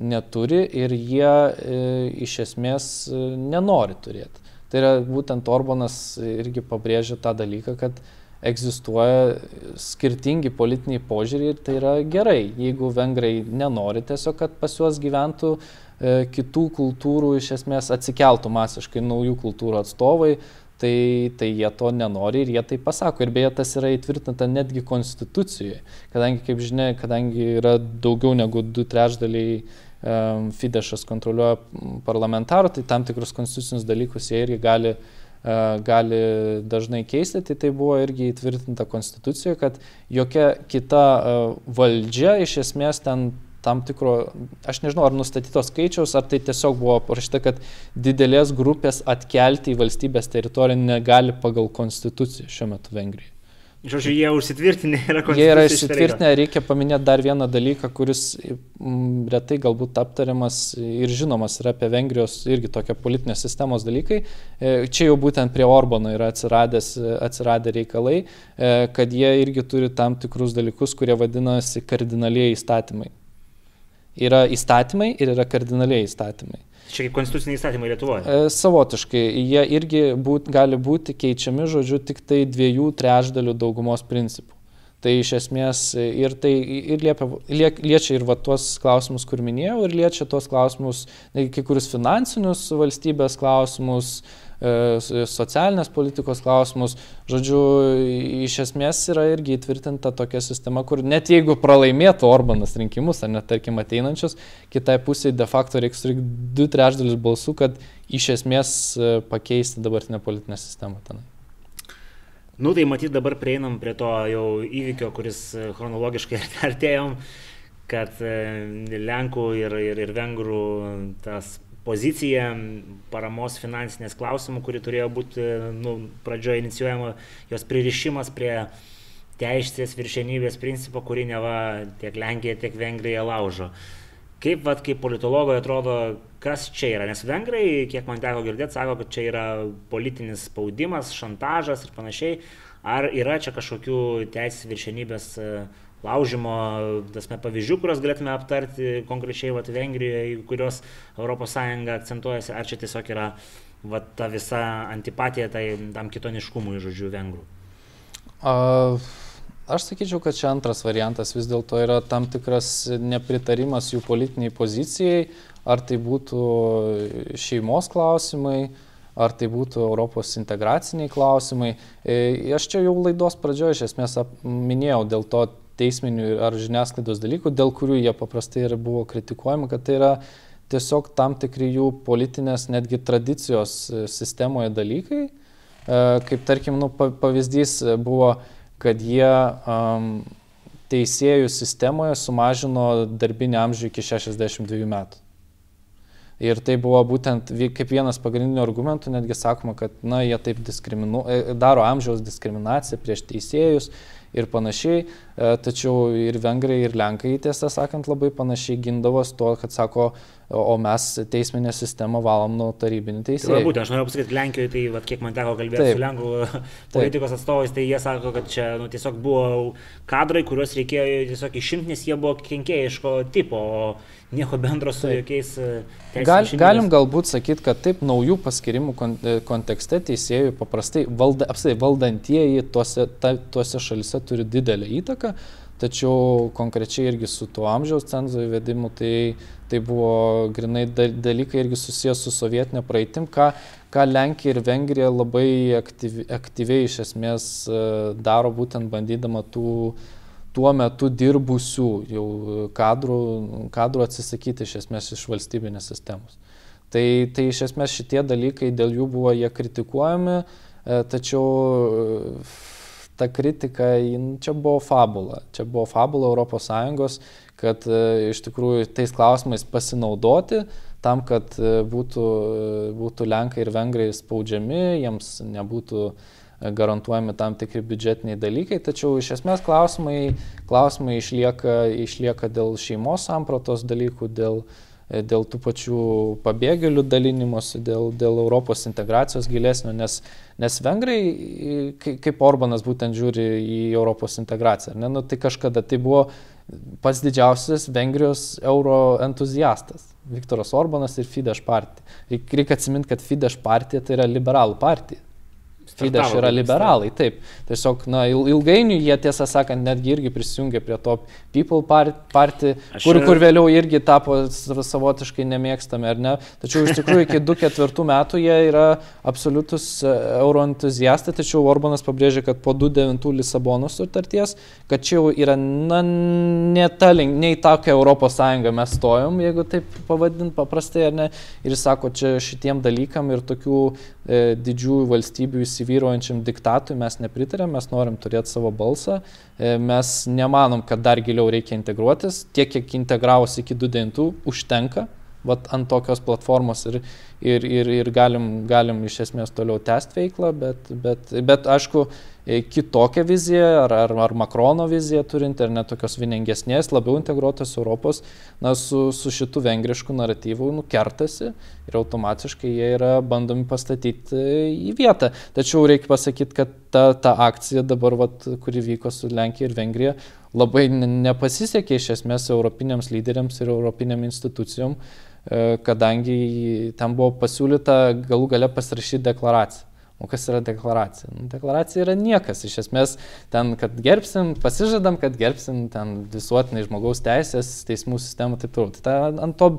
neturi ir jie e, iš esmės e, nenori turėti. Tai yra būtent Orbanas irgi pabrėžia tą dalyką, kad egzistuoja skirtingi politiniai požiūriai ir tai yra gerai, jeigu vengrai nenori tiesiog, kad pas juos gyventų e, kitų kultūrų iš esmės atsikeltų masiškai naujų kultūrų atstovai, tai, tai jie to nenori ir jie tai pasako. Ir beje, tas yra įtvirtinta netgi konstitucijoje, kadangi, kaip žinia, kadangi yra daugiau negu du trečdaliai um, Fidešas kontroliuoja parlamentarų, tai tam tikrus konstitucinius dalykus jie irgi gali, uh, gali dažnai keisti, tai tai buvo irgi įtvirtinta konstitucijoje, kad jokia kita uh, valdžia iš esmės ten tam tikro, aš nežinau, ar nustatytos skaičiaus, ar tai tiesiog buvo parašyta, kad didelės grupės atkelti į valstybės teritoriją negali pagal konstituciją šiuo metu Vengrijai. Žodžiu, jie užsitvirtinę yra konstituciją. Jie yra užsitvirtinę, reikia paminėti dar vieną dalyką, kuris mm, retai galbūt aptariamas ir žinomas yra apie Vengrijos irgi tokia politinės sistemos dalykai. E, čia jau būtent prie Orbano yra atsiradę reikalai, e, kad jie irgi turi tam tikrus dalykus, kurie vadinasi kardinaliai įstatymai yra įstatymai ir yra kardinaliai įstatymai. Čia kaip konstituciniai įstatymai Lietuvoje. E, savotiškai, jie irgi būt, gali būti keičiami, žodžiu, tik tai dviejų trečdalių daugumos principų. Tai iš esmės ir tai ir liepia, liek, liečia ir va tuos klausimus, kur minėjau, ir liečia tuos klausimus, kai kurius finansinius valstybės klausimus, E, socialinės politikos klausimus. Žodžiu, iš esmės yra irgi įtvirtinta tokia sistema, kur net jeigu pralaimėtų Orbanas rinkimus, ar net tarkim ateinančius, kitai pusiai de facto reiks surinkti du trečdalius balsų, kad iš esmės e, pakeisti dabartinę politinę sistemą ten. Nu tai matyt dabar prieinam prie to jau įvykio, kuris e, chronologiškai artėjom, kad Lenkų ir, ir, ir Vengrų tas pozicija paramos finansinės klausimų, kuri turėjo būti nu, pradžioje inicijuojama, jos pririšimas prie teisės viršenybės principo, kurį neva tiek Lenkija, tiek Vengrija laužo. kaip, vat, kaip politologoje atrodo, kas čia yra, nes vengrai, kiek man teko girdėti, sako, kad čia yra politinis spaudimas, šantažas ir panašiai. Ar yra čia kažkokių teisės viršenybės e, laužimo, tasme, pavyzdžių, kuriuos galėtume aptarti konkrečiai vat, Vengrijoje, kurios ES akcentuojasi, ar čia tiesiog yra vat, ta visa antipatija tai tam kitoniškumui, žodžiu, vengrų? Uh, aš sakyčiau, kad čia antras variantas vis dėlto yra tam tikras nepritarimas jų politiniai pozicijai, ar tai būtų šeimos klausimai, ar tai būtų Europos integraciniai klausimai. E, aš čia jau laidos pradžioje iš esmės minėjau dėl to teisminių ar žiniasklaidos dalykų, dėl kurių jie paprastai ir buvo kritikuojami, kad tai yra tiesiog tam tikri jų politinės netgi tradicijos e, sistemoje dalykai. E, kaip tarkim, nu, pavyzdys buvo, kad jie um, teisėjų sistemoje sumažino darbinį amžių iki 62 metų. Ir tai buvo būtent kaip vienas pagrindinių argumentų, netgi sakoma, kad na, jie taip e, daro amžiaus diskriminaciją prieš teisėjus ir panašiai. E, tačiau ir vengrai, ir lenkai, tiesą sakant, labai panašiai gindavos to, kad sako, o mes teisminę sistemą valom nuo tarybinių teisėjų. Tai būtent, aš noriu pasakyti, Lenkijoje, tai va, kiek man teko kalbėti Taip. su Lenkų politikos atstovais, tai jie sako, kad čia nu, tiesiog buvo kadrai, kuriuos reikėjo tiesiog išimti, nes jie buvo kenkėjiško tipo. O nieko bendro su taip. jokiais e, Gal, galim galbūt sakyti, kad taip naujų paskirimų e, kontekste teisėjų paprastai valda, apsai, valdantieji tuose, ta, tuose šalise turi didelę įtaką, tačiau konkrečiai irgi su tuo amžiaus cenzo įvedimu tai, tai buvo grinai dalykai irgi susijęs su sovietinė praeitim, ką, ką Lenkija ir Vengrija labai aktyvi, aktyviai iš esmės e, daro būtent bandydama tų tuo metu dirbusių jau kadrų, kadrų atsisakyti iš esmės iš valstybinės sistemos. Tai, tai iš esmės šitie dalykai dėl jų buvo jie kritikuojami, e, tačiau ta kritika, čia buvo fabula, čia buvo fabula ES, kad e, iš tikrųjų tais klausimais pasinaudoti tam, kad būtų, būtų Lenkai ir Vengrai spaudžiami, jiems nebūtų uh, garantuojami tam tikri biudžetiniai dalykai, tačiau iš esmės klausimai, klausimai išlieka, išlieka dėl šeimos sampratos dalykų, dėl, dėl tų pačių pabėgėlių dalinimosi, dėl, dėl Europos integracijos gilesnio, nes, nes vengrai, kaip Orbanas būtent žiūri į Europos integraciją, ne, nu, tai kažkada tai buvo pats didžiausias Vengrijos euro entuziastas. Viktoras Orbanas ir Fidesz partija. Reikia atsiminti, kad Fidesz partija tai yra liberalų partija. Fidesz yra liberalai, taip. Tiesiog, na, ilgainiui jie, tiesą sakant, netgi irgi prisijungė prie to People Party, kur, kur vėliau irgi tapo savotiškai nemėgstami, ar ne. Tačiau iš tikrųjų iki 2004 metų jie yra absoliutus e, euroentuziastai, tačiau Orbanas pabrėžė, kad po 2009 Lisabonos sutarties, kad čia jau yra, na, ne ta ne į tokią Europos Sąjungą mes stojom, jeigu taip pavadint paprastai, ar ne. Ir sako, čia šitiem dalykam ir tokių e, didžiųjų valstybių įsivaizduojimų įsivyruojančiam diktatui mes nepritarėm, mes norim turėti savo balsą, e, mes nemanom, kad dar giliau reikia integruotis, tiek kiek integravosi iki 2.9 užtenka, vat ant tokios platformos ir, ir, ir, ir galim, galim iš esmės toliau tęsti veiklą, bet, bet, bet aišku, kitokią viziją ar, ar, ar Makrono viziją turinti, ar net tokios vieningesnės, labiau integruotos Europos, na, su, su šitu vengrišku naratyvu nukertasi ir automatiškai jie yra bandomi pastatyti į vietą. Tačiau reikia pasakyti, kad ta, ta akcija dabar, vat, kuri vyko su Lenkija ir Vengrija, labai nepasisekė iš esmės europiniams lyderiams ir europiniam institucijom. E, kadangi ten buvo pasiūlyta galų gale pasirašyti deklaraciją. O kas yra deklaracija? Nu, deklaracija yra niekas. Iš esmės, ten, kad gerbsim, pasižadam, kad gerbsim ten visuotinai žmogaus teisės, teismų sistemą ir taip toliau. Tai ta, ant to,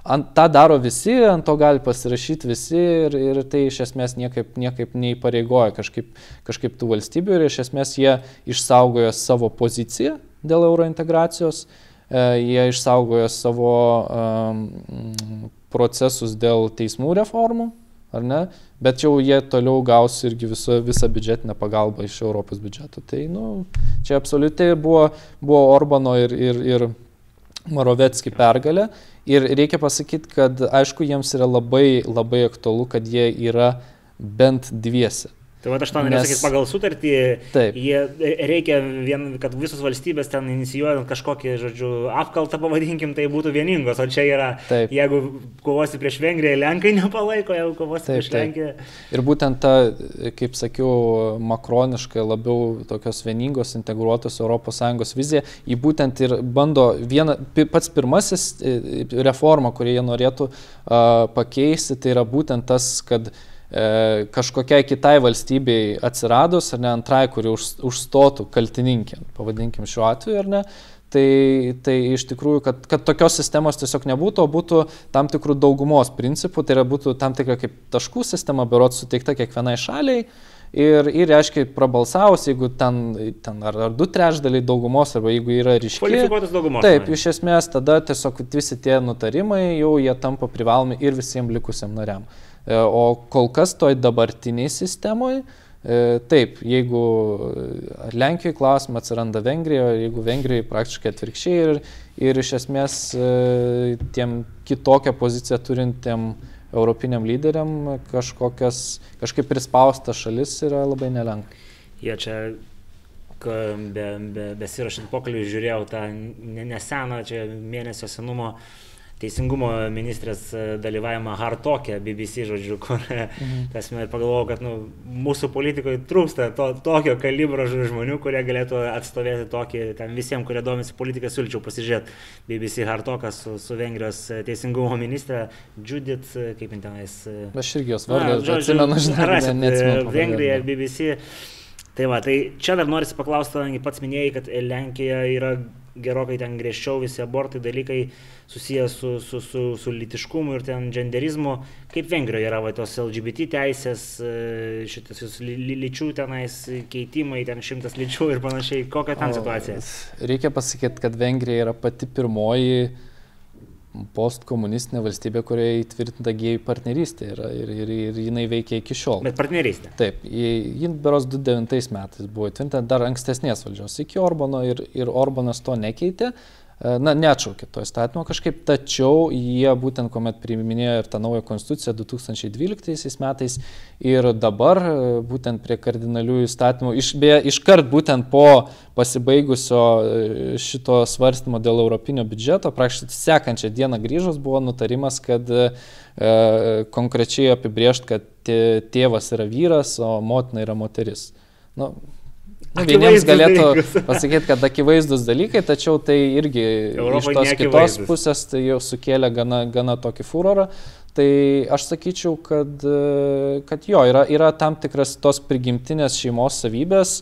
ant, tą daro visi, ant to gali pasirašyti visi ir, ir tai iš esmės niekaip, niekaip neįpareigoja kažkaip, kažkaip tų valstybių ir iš esmės jie išsaugojo savo poziciją dėl eurointegracijos. integracijos E, jie išsaugojo savo procesus dėl teismų reformų, ar ne, bet jau jie toliau gaus irgi viso, visą biudžetinę pagalbą iš Europos biudžeto. Tai, nu, čia absoliučiai buvo, buvo Orbano ir, ir, ir Morovetski pergalė. Ir reikia pasakyti, kad aišku, jiems yra labai, labai aktualu, kad jie yra bent dviese. Tai va, aš tą norėjau sakyti, pagal sutartį, Taip. jie reikia, vien, kad visos valstybės ten inicijuojant kažkokį, žodžiu, apkaltą, pavadinkim, tai būtų vieningos, o čia yra, Taip. jeigu kovosi prieš Vengriją, Lenkai nepalaiko, jeigu kovosi Taip, prieš. Lenkiją. Ir būtent ta, kaip sakiau, makroniška, labiau tokios vieningos, integruotos ES vizija, jį būtent ir bando vieną, pats pirmasis e, reforma, kurį jie norėtų a, pakeisti, tai yra būtent tas, kad e, kažkokiai kitai valstybei atsiradus, ar ne antrai, kuri už, užstotų kaltininkė, pavadinkim šiuo atveju, ar ne, Tai, tai iš tikrųjų, kad, kad tokios sistemos tiesiog nebūtų, o būtų tam tikrų daugumos principų, tai yra būtų tam tikra kaip taškų sistema, berot suteikta kiekvienai šaliai. Ir, ir reiškia, prabalsavus, jeigu ten, ten ar, ar du trečdaliai daugumos, arba jeigu yra ryški. Kvalifikuotas daugumos. Taip, iš esmės tada tiesiog visi tie nutarimai jau jie tampa privalomi ir visiems likusiam nariam. E, O kol kas toj dabartiniai sistemoje, taip, jeigu Lenkijoje klausimas atsiranda Vengrijoje, jeigu Vengrijoje praktiškai atvirkščiai ir, ir iš esmės e, tiem kitokią poziciją turintiem europiniam lyderiam kažkokias, kažkaip prispaustas šalis yra labai nelengva. Jie čia, ka- be, be, besirašant pokalbį, žiūrėjau tą ne- neseną, čia mėnesio senumo teisingumo ministrės e, dalyvavimą Hartokė, BBC, žodžiu, kur mhm. tas ir pagalvojau, kad nu, mūsų politikoje trūksta to, tokio kalibro žmonių, kurie galėtų atstovėti tokį, ten visiems, kurie domisi politiką, siūlyčiau pasižiūrėti BBC Hartokas su, su Vengrijos e, teisingumo ministrė Judith, e, kaip jin tenais. e, Aš irgi jos vardą žodžiu, atsimenu, žinai, neatsimenu Vengrija, BBC. Tai va, tai čia dar norisi paklausti, pats minėjai, kad Lenkija yra gerokai ten griežčiau visi abortai dalykai susijęs su, su, su, su litiškumu ir ten genderizmu. Kaip Vengrijoje yra va, tos LGBT teisės, e, šitas lyčių tenais keitimai, ten šimtas lyčių ir panašiai. Kokia ten situacija? Reikia pasakyti, kad Vengrija yra pati pirmoji postkomunistinė valstybė, kurioje įtvirtinta gėjų partnerystė yra, ir, ir, ir jinai veikia iki šiol. Bet partnerystė. Taip, ji ji beros 2009 metais buvo įtvirtinta dar ankstesnės valdžios iki Orbano ir, ir Orbanas to nekeitė. E, Na, neatšaukė to įstatymo kažkaip, tačiau jie būtent, kuomet priiminėjo ir tą naują konstituciją 2012 metais ir dabar e, būtent prie kardinalių įstatymų, iš, beje, iškart būtent po pasibaigusio e, šito svarstymo dėl europinio biudžeto, praktiškai sekančią dieną grįžus buvo nutarimas, kad e, konkrečiai apibriešt, kad tė- tėvas yra vyras, o motina yra moteris. Nu, vieniems Akivaizdus galėtų pasakyti, kad akivaizdus dalykai, tačiau tai irgi Europai iš tos kitos pusės tai jau sukėlė gana, gana tokį furorą. Tai aš sakyčiau, kad, e, kad jo, yra, yra tam tikras tos prigimtinės šeimos savybės,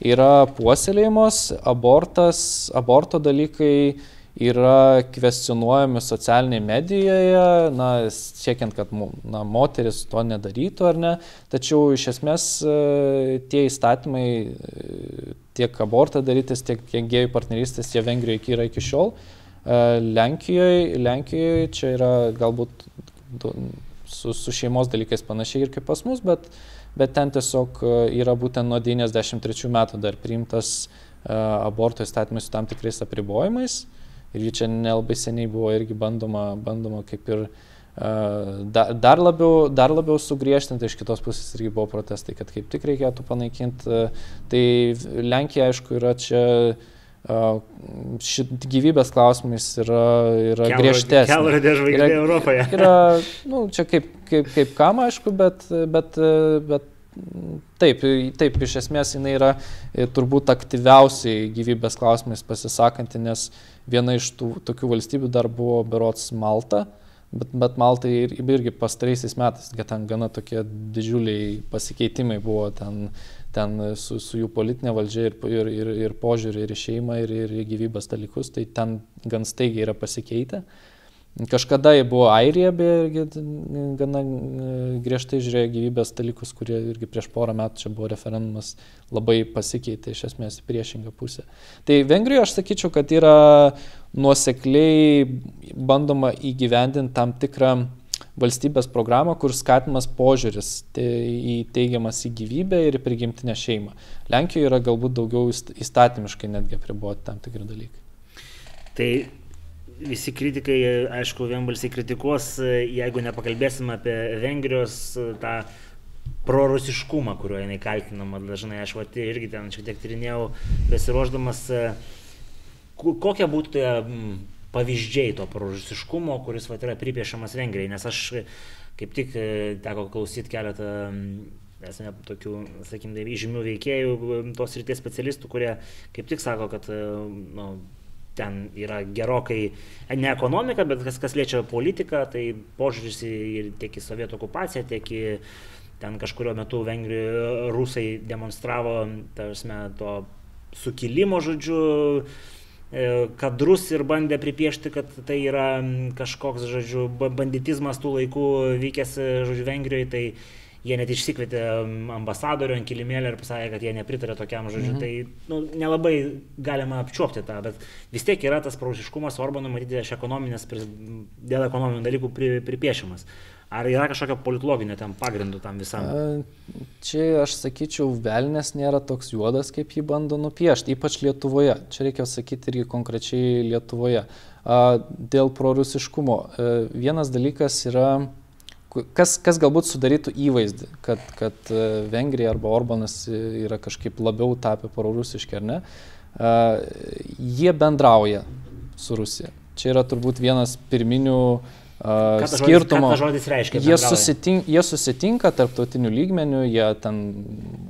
yra puoselėjimos, abortas, aborto dalykai yra kvestionuojami socialinėje medijoje, na, siekiant, kad na, moteris to nedarytų ar ne. Tačiau iš esmės e, tie įstatymai e, tiek abortą darytis, tiek, tiek gėjų partnerystės, jie Vengrijoje yra iki šiol. E, Lenkijoje, Lenkijoje čia yra galbūt su, su šeimos dalykais panašiai ir kaip pas mus, bet, bet ten tiesiog yra būtent nuo 93 metų dar priimtas aborto įstatymas su tam tikrais apribojimais. Ir jį čia nelabai seniai buvo irgi bandoma, bandoma kaip ir uh, da, dar, labiau, dar labiau sugriežtinti, iš kitos pusės irgi buvo protestai, kad kaip tik reikėtų panaikinti. Tai Lenkija, aišku, yra čia šit gyvybės klausimais yra, yra griežtesnė. Kelrodė žvaigždė Europoje. Yra, nu, čia kaip, kaip, kaip kam, aišku, bet, bet, bet taip, taip, iš esmės jinai yra e, turbūt aktyviausiai gyvybės klausimais pasisakanti, nes viena iš tų tokių valstybių dar buvo berots Malta. Bet, bet Maltai ir, irgi pastaraisiais metais, kad ten gana tokie didžiuliai pasikeitimai buvo ten, ten su, su jų politinė valdžia ir, ir, ir, ir požiūrį ir į šeimą ir, ir į gyvybės dalykus, tai ten gan staigiai yra pasikeitę. Kažkada jie buvo Airija, beje, irgi gana e, griežtai žiūrėjo gyvybės dalykus, kurie irgi prieš porą metų čia buvo referendumas, labai pasikeitė iš esmės į priešingą pusę. Tai Vengrijoje aš sakyčiau, kad yra nuosekliai bandoma įgyvendinti tam tikrą valstybės programą, kur skatimas požiūris į teigiamas į gyvybę ir į prigimtinę šeimą. Lenkijoje yra galbūt daugiau įst- įstatymiškai netgi apriboti tam tikri dalykai. Tai visi kritikai, aišku, vienbalsiai kritikuos, jeigu nepakalbėsim apie Vengrijos e, tą prorusiškumą, kuriuo jinai kaltinama dažnai. Aš vat, irgi ten šiek tiek tyrinėjau, besiruoždamas, e, kokie būtų tie pavyzdžiai to prorusiškumo, kuris vat, yra pripiešiamas Vengrijai. Nes aš kaip tik teko klausyti keletą esame tokių, sakykime, žymių veikėjų, tos ryties specialistų, kurie kaip tik sako, kad nu, ten yra gerokai ne ekonomika, bet kas, kas liečia politiką, tai požiūris ir tiek į sovietų okupaciją, tiek į ten kažkurio metu Vengrijoje rusai demonstravo, tarsi, to sukilimo žodžiu, e, kadrus ir bandė pripiešti, kad tai yra kažkoks, žodžiu, banditizmas tų laikų vykęs, žodžiu, Vengrijoje. Tai jie net išsikvietė ambasadorių ant kilimėlį ir pasakė, kad jie nepritarė tokiam žodžiu. Mhm. Tai nu, nelabai galima apčiuopti tą, bet vis tiek yra tas praužiškumas Orbanų matyti iš ekonominės, dėl ekonominių dalykų pri, pripiešimas. Ar yra kažkokio politologinio ten pagrindų tam visam? Čia aš sakyčiau, velnės nėra toks juodas, kaip jį bando nupiešti, ypač Lietuvoje. Čia reikia sakyti irgi konkrečiai Lietuvoje. Dėl prorusiškumo. Vienas dalykas yra kas, kas galbūt sudarytų įvaizdį, kad, kad e, Vengrija arba Orbanas yra kažkaip labiau tapę prorusiški ar ne, uh, jie bendrauja su Rusija. Čia yra turbūt vienas pirminių uh, skirtumų. Jie, susitink, jie susitinka tarptautiniu lygmeniu, jie ten,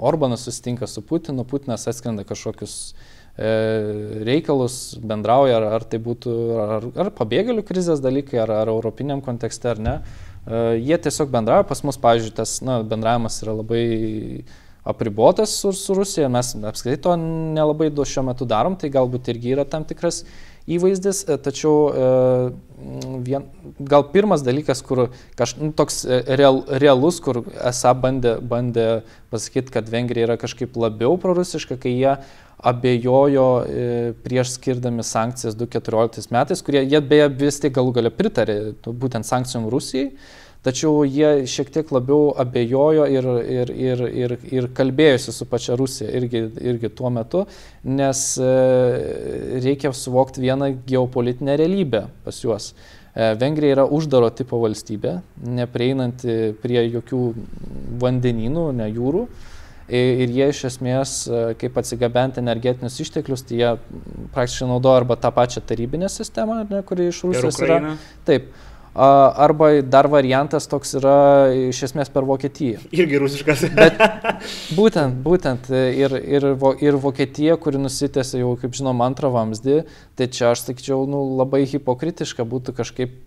Orbanas susitinka su Putinu, Putinas atskrenda kažkokius e, reikalus, bendrauja, ar, ar tai būtų ar, ar pabėgėlių krizės dalykai, ar, ar europiniam kontekste, ar ne. Uh, jie tiesiog bendrauja, pas mus, pavyzdžiui, tas na, bendravimas yra labai apribotas su, su Rusija, mes apskritai to nelabai du šiuo metu darom, tai galbūt irgi yra tam tikras įvaizdis, e, tačiau e, vien, gal pirmas dalykas, kur kaž, nu, toks real, realus, kur esą bandė, bandė pasakyti, kad Vengrija yra kažkaip labiau prorusiška, kai jie abejojo prieš skirdami sankcijas 2014 metais, kurie jie beje vis tik galų galę pritarė būtent sankcijom Rusijai tačiau jie šiek tiek labiau abejojo ir, ir, ir, ir, ir kalbėjosi su pačia Rusija irgi, irgi tuo metu, nes e, reikia suvokti vieną geopolitinę realybę pas juos. E, Vengrija yra uždaro tipo valstybė, neprieinanti prie jokių vandenynų, ne jūrų. Ir jie iš esmės, e, kaip atsigabenti energetinius išteklius, tai jie praktiškai naudoja arba tą pačią tarybinę sistemą, ne, kuri iš Rusijos yra. Taip. Arba dar variantas toks yra iš esmės per Vokietiją. Irgi rusiškas. Bet būtent, būtent ir, ir, ir Vokietija, kuri nusitėsi jau, kaip žinom, antrą vamzdį, tai čia aš sakyčiau, nu, labai hipokritiška būtų kažkaip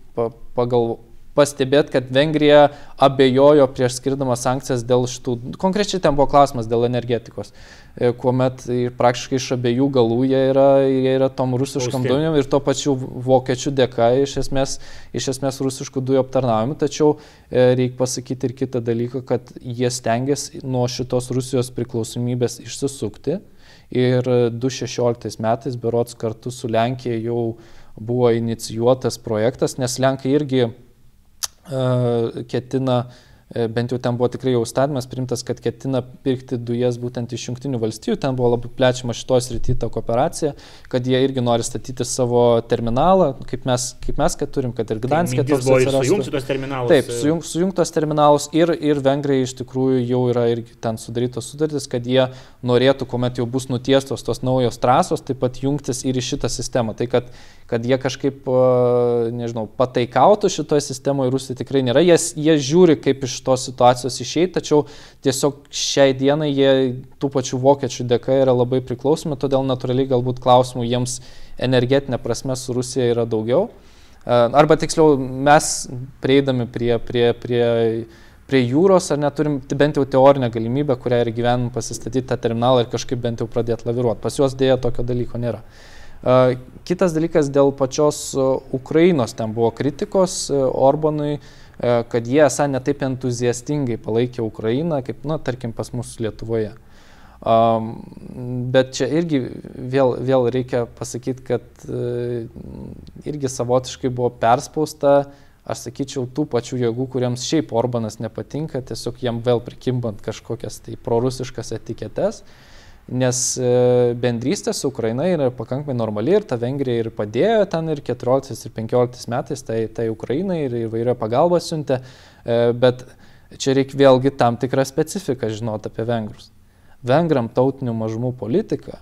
pagal, pastebėti, kad Vengrija abejojo prieš skirdama sankcijas dėl šitų, konkrečiai ten buvo klausimas dėl energetikos, e, kuomet praktiškai iš abiejų galų jie yra, jie yra tom rusiškom dujom ir to pačiu vokiečių dėka iš esmės, iš esmės rusiškų dujų aptarnavimu, tačiau e, reikia pasakyti ir kitą dalyką, kad jie stengiasi nuo šitos Rusijos priklausomybės išsisukti ir 2016 metais berots kartu su Lenkija jau buvo inicijuotas projektas, nes Lenkai irgi ketina E, bent jau ten buvo tikrai jau statymas primtas, kad ketina pirkti dujas būtent iš Junktinių valstybių, ten buvo labai plečiama šitos rytyje ta kooperacija, kad jie irgi nori statyti savo terminalą, kaip mes, kaip mes kad turim, kad ir Gdanskė tai toks atsirastų. Sujungti tos terminalus. Taip, e. sujung, sujungtos terminalus ir, ir Vengrai iš tikrųjų jau yra irgi ten sudarytos sudartis, kad jie norėtų, kuomet jau bus nutiestos tos naujos trasos, taip pat jungtis ir į šitą sistemą. Tai kad, kad jie kažkaip, nežinau, pataikautų šitoje sistemoje Rusija tikrai nėra, jie, jie žiūri kaip iš iš tos situacijos išeiti, tačiau tiesiog šiai dienai jie tų pačių vokiečių dėka yra labai priklausomi, todėl natūraliai galbūt klausimų jiems energetinė prasme su Rusija yra daugiau. E, arba tiksliau, mes prieidami prie, prie, prie, prie jūros, ar neturim bent jau teorinę galimybę, kurią ir gyvenim pasistatyti tą terminalą ir kažkaip bent jau pradėti laviruoti. Pas juos dėja tokio dalyko nėra. E, kitas dalykas dėl pačios Ukrainos, ten buvo kritikos e, Orbanui, E, kad jie esą netaip entuziastingai palaikė Ukrainą, kaip, na, tarkim, pas mus Lietuvoje. Um, bet čia irgi vėl, vėl reikia pasakyti, kad uh, irgi savotiškai buvo perspausta, aš sakyčiau, tų pačių jėgų, kuriems šiaip Orbanas nepatinka, tiesiog jam vėl prikimbant kažkokias tai prorusiškas etiketes. Uh, nes e, bendrystė su Ukraina yra pakankamai normali ir ta Vengrija ir padėjo ten ir 14 ir 15 metais tai, tai Ukrainai ir įvairia pagalba siuntė, e, bet Čia reikia vėlgi tam tikrą specifiką žinoti apie vengrus. Vengram tautinių mažumų politika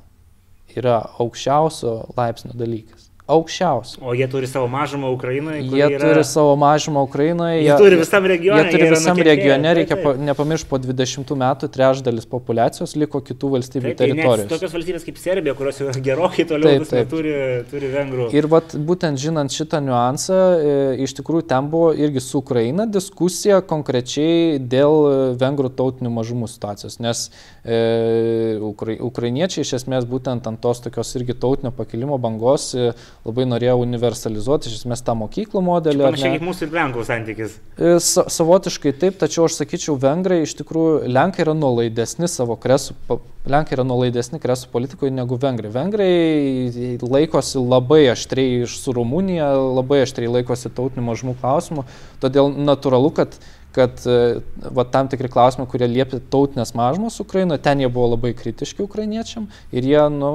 yra aukščiausio laipsnio dalykas aukščiausi. O jie turi savo mažumą Ukrainoje? Jie yra... turi savo mažumą Ukrainoje. Jie, jie turi visam regione. Jie turi visam regione, reikia pa, nepamiršti, po 20 metų trečdalis populacijos liko kitų valstybių taip, teritorijos. Tokios valstybės kaip Serbija, kurios jau gerokai toliau taip, taip. Turi, turi vengrų. Ir vat, būtent žinant šitą niuansą, e, iš tikrųjų ten buvo irgi su Ukraina diskusija konkrečiai dėl vengrų tautinių mažumų situacijos, nes e, ukra, ukrainiečiai iš esmės būtent ant tos tokios irgi tautinio pakilimo bangos e, labai norėjo universalizuoti iš esmės tą mokyklų modelį. Panašiai kaip mūsų ir Lenkų santykis. E, sa savotiškai taip, tačiau aš sakyčiau, Vengrai iš tikrųjų, Lenkai yra nuolaidesni savo kresų, Lenkai yra nuolaidesni kresų politikoje negu Vengrai. Vengrai laikosi labai aštriai iš su Rumunija, labai aštriai laikosi tautinių mažumų klausimų, todėl natūralu, kad kad e, va, tam tikri klausimai, kurie liepia tautinės mažumos Ukrainoje, ten jie buvo labai kritiški ukrainiečiam ir jie, nu,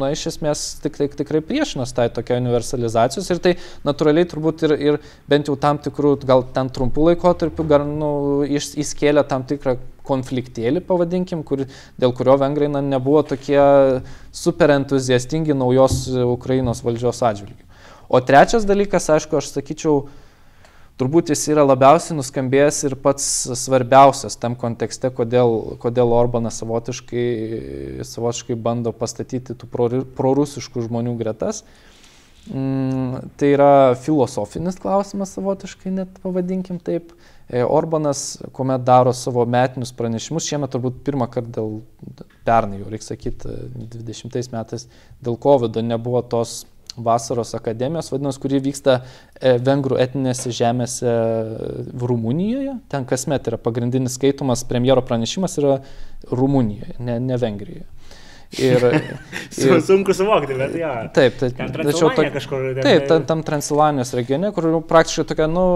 na, iš esmės tik, tik, tikrai priešinas tai tokia universalizacijos ir tai natūraliai turbūt ir, ir bent jau tam tikrų, gal ten trumpų laikotarpių, gal, nu, įskėlė tam tikrą konfliktėlį, pavadinkim, kur, dėl kurio vengrai na, nebuvo tokie super entuziastingi naujos Ukrainos valdžios atžvilgių. O trečias dalykas, aišku, aš sakyčiau, turbūt jis yra labiausiai nuskambėjęs ir pats svarbiausias tam kontekste, kodėl, kodėl Orbanas savotiškai, savotiškai bando pastatyti tų prorusiškų žmonių gretas. Mm, tai yra filosofinis klausimas savotiškai, net pavadinkim taip. E, Orbanas, kuomet daro savo metinius pranešimus, šiemet turbūt pirmą kartą dėl, pernai jau reikia sakyti, 20 metais dėl COVID nebuvo tos vasaros akademijos, vadinasi, kuri vyksta e, vengrų etinėse žemėse e, Rumunijoje. Ten kasmet yra pagrindinis skaitomas premjero pranešimas yra Rumunijoje, ne, ne Vengrijoje. Ir, ir, Sunku suvokti, bet jo. Taip, tai, tačiau to, kažkur. Taip, tam, tam Transilvanijos regione, kur praktiškai tokia, nu,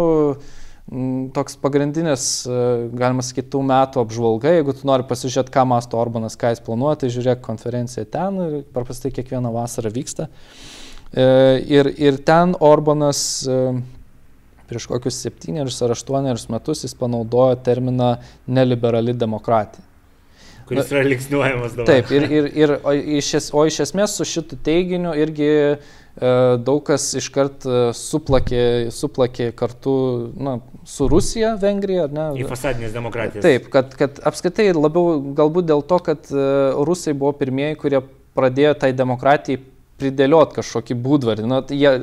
toks pagrindinis, e, galima sakyti, tų metų apžvalga, jeigu tu nori pasižiūrėti, ką masto Orbanas, ką jis planuoja, tai žiūrėk konferenciją ten ir paprastai kiekvieną vasarą vyksta. Uh, ir, ir ten Orbanas e, prieš kokius septynerius ar aštuonerius metus jis panaudojo terminą neliberali demokratija. Kuris yra liksniuojamas dabar. Taip, ir, ir, ir, o, iš es, o iš esmės su šitu teiginiu irgi e, daug kas iškart e, suplakė, suplakė kartu na, su Rusija, Vengrija, ar ne? Į fasadinės demokratijas. Taip, kad, kad apskaitai labiau galbūt dėl to, kad e, Rusai buvo pirmieji, kurie pradėjo tai demokratijai pridėliot kažkokį būdvarį. Nu, jie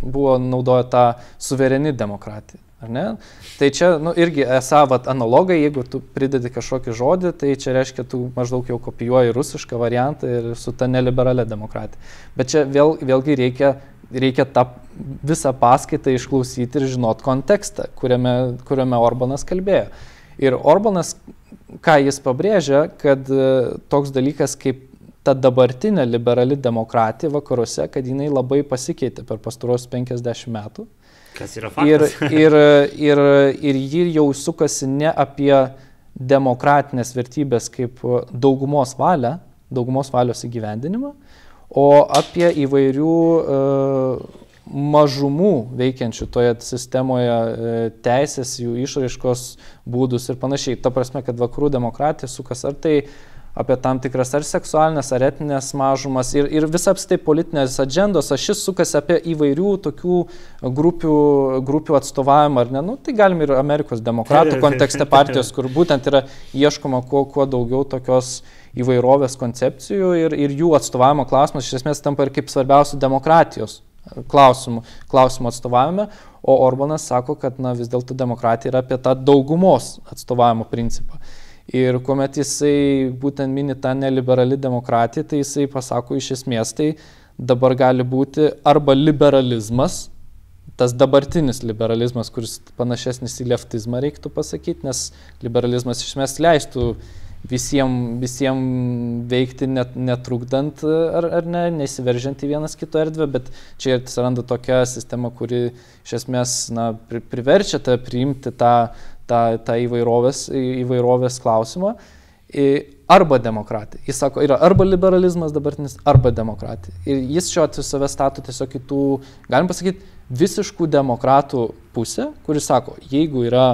buvo naudoję tą suvereni demokratiją. Tai čia nu, irgi esą vat, analogai, jeigu tu pridedi kažkokį žodį, tai čia reiškia, tu maždaug jau kopijuoji rusišką variantą ir su ta neliberalia demokratija. Bet čia vėl, vėlgi reikia, reikia tą visą paskaitą išklausyti ir žinot kontekstą, kuriame, kuriame Orbanas kalbėjo. Ir Orbanas, ką jis pabrėžia, kad e, toks dalykas kaip ta dabartinė liberali demokratija vakaruose, kad jinai labai pasikeitė per pastarosius 50 metų. Kas yra faktas. Ir, ir, ir, ir ji jau sukasi ne apie demokratinės vertybės kaip daugumos valią, daugumos valios įgyvendinimą, o apie įvairių uh, mažumų veikiančių toje sistemoje uh, teisės, jų išraiškos būdus ir panašiai. Ta prasme, kad vakarų demokratija sukas ar tai apie tam tikras ar seksualinės, ar etinės mažumas ir, ir visą apstai politinės agendos, ašis sukasi apie įvairių tokių grupių, grupių atstovavimą, ar ne, nu, tai galim ir Amerikos demokratų kontekste partijos, kur būtent yra ieškoma kuo, kuo daugiau tokios įvairovės koncepcijų ir, ir jų atstovavimo klausimas iš esmės tampa ir kaip svarbiausių demokratijos klausimų, klausimų atstovavime, o Orbanas sako, kad na, vis dėlto demokratija yra apie tą daugumos atstovavimo principą. Ir kuomet jisai būtent mini tą neliberali demokratiją, tai jisai pasako iš esmės, tai dabar gali būti arba liberalizmas, tas dabartinis liberalizmas, kuris panašesnis į leftizmą reiktų pasakyti, nes liberalizmas iš esmės leistų visiems visiem veikti net, netrukdant ar, ar ne, nesiveržiant į vienas kito erdvę, bet čia atsiranda tokia sistema, kuri iš esmės na, pri, priverčia tą priimti tą tą, tą įvairovės, įvairovės klausimą. Arba demokratija. Jis sako, yra arba liberalizmas dabartinis, arba demokratija. Ir jis šiuo atveju save stato tiesiog kitų, galim pasakyti, visiškų demokratų pusę, kuris sako, jeigu yra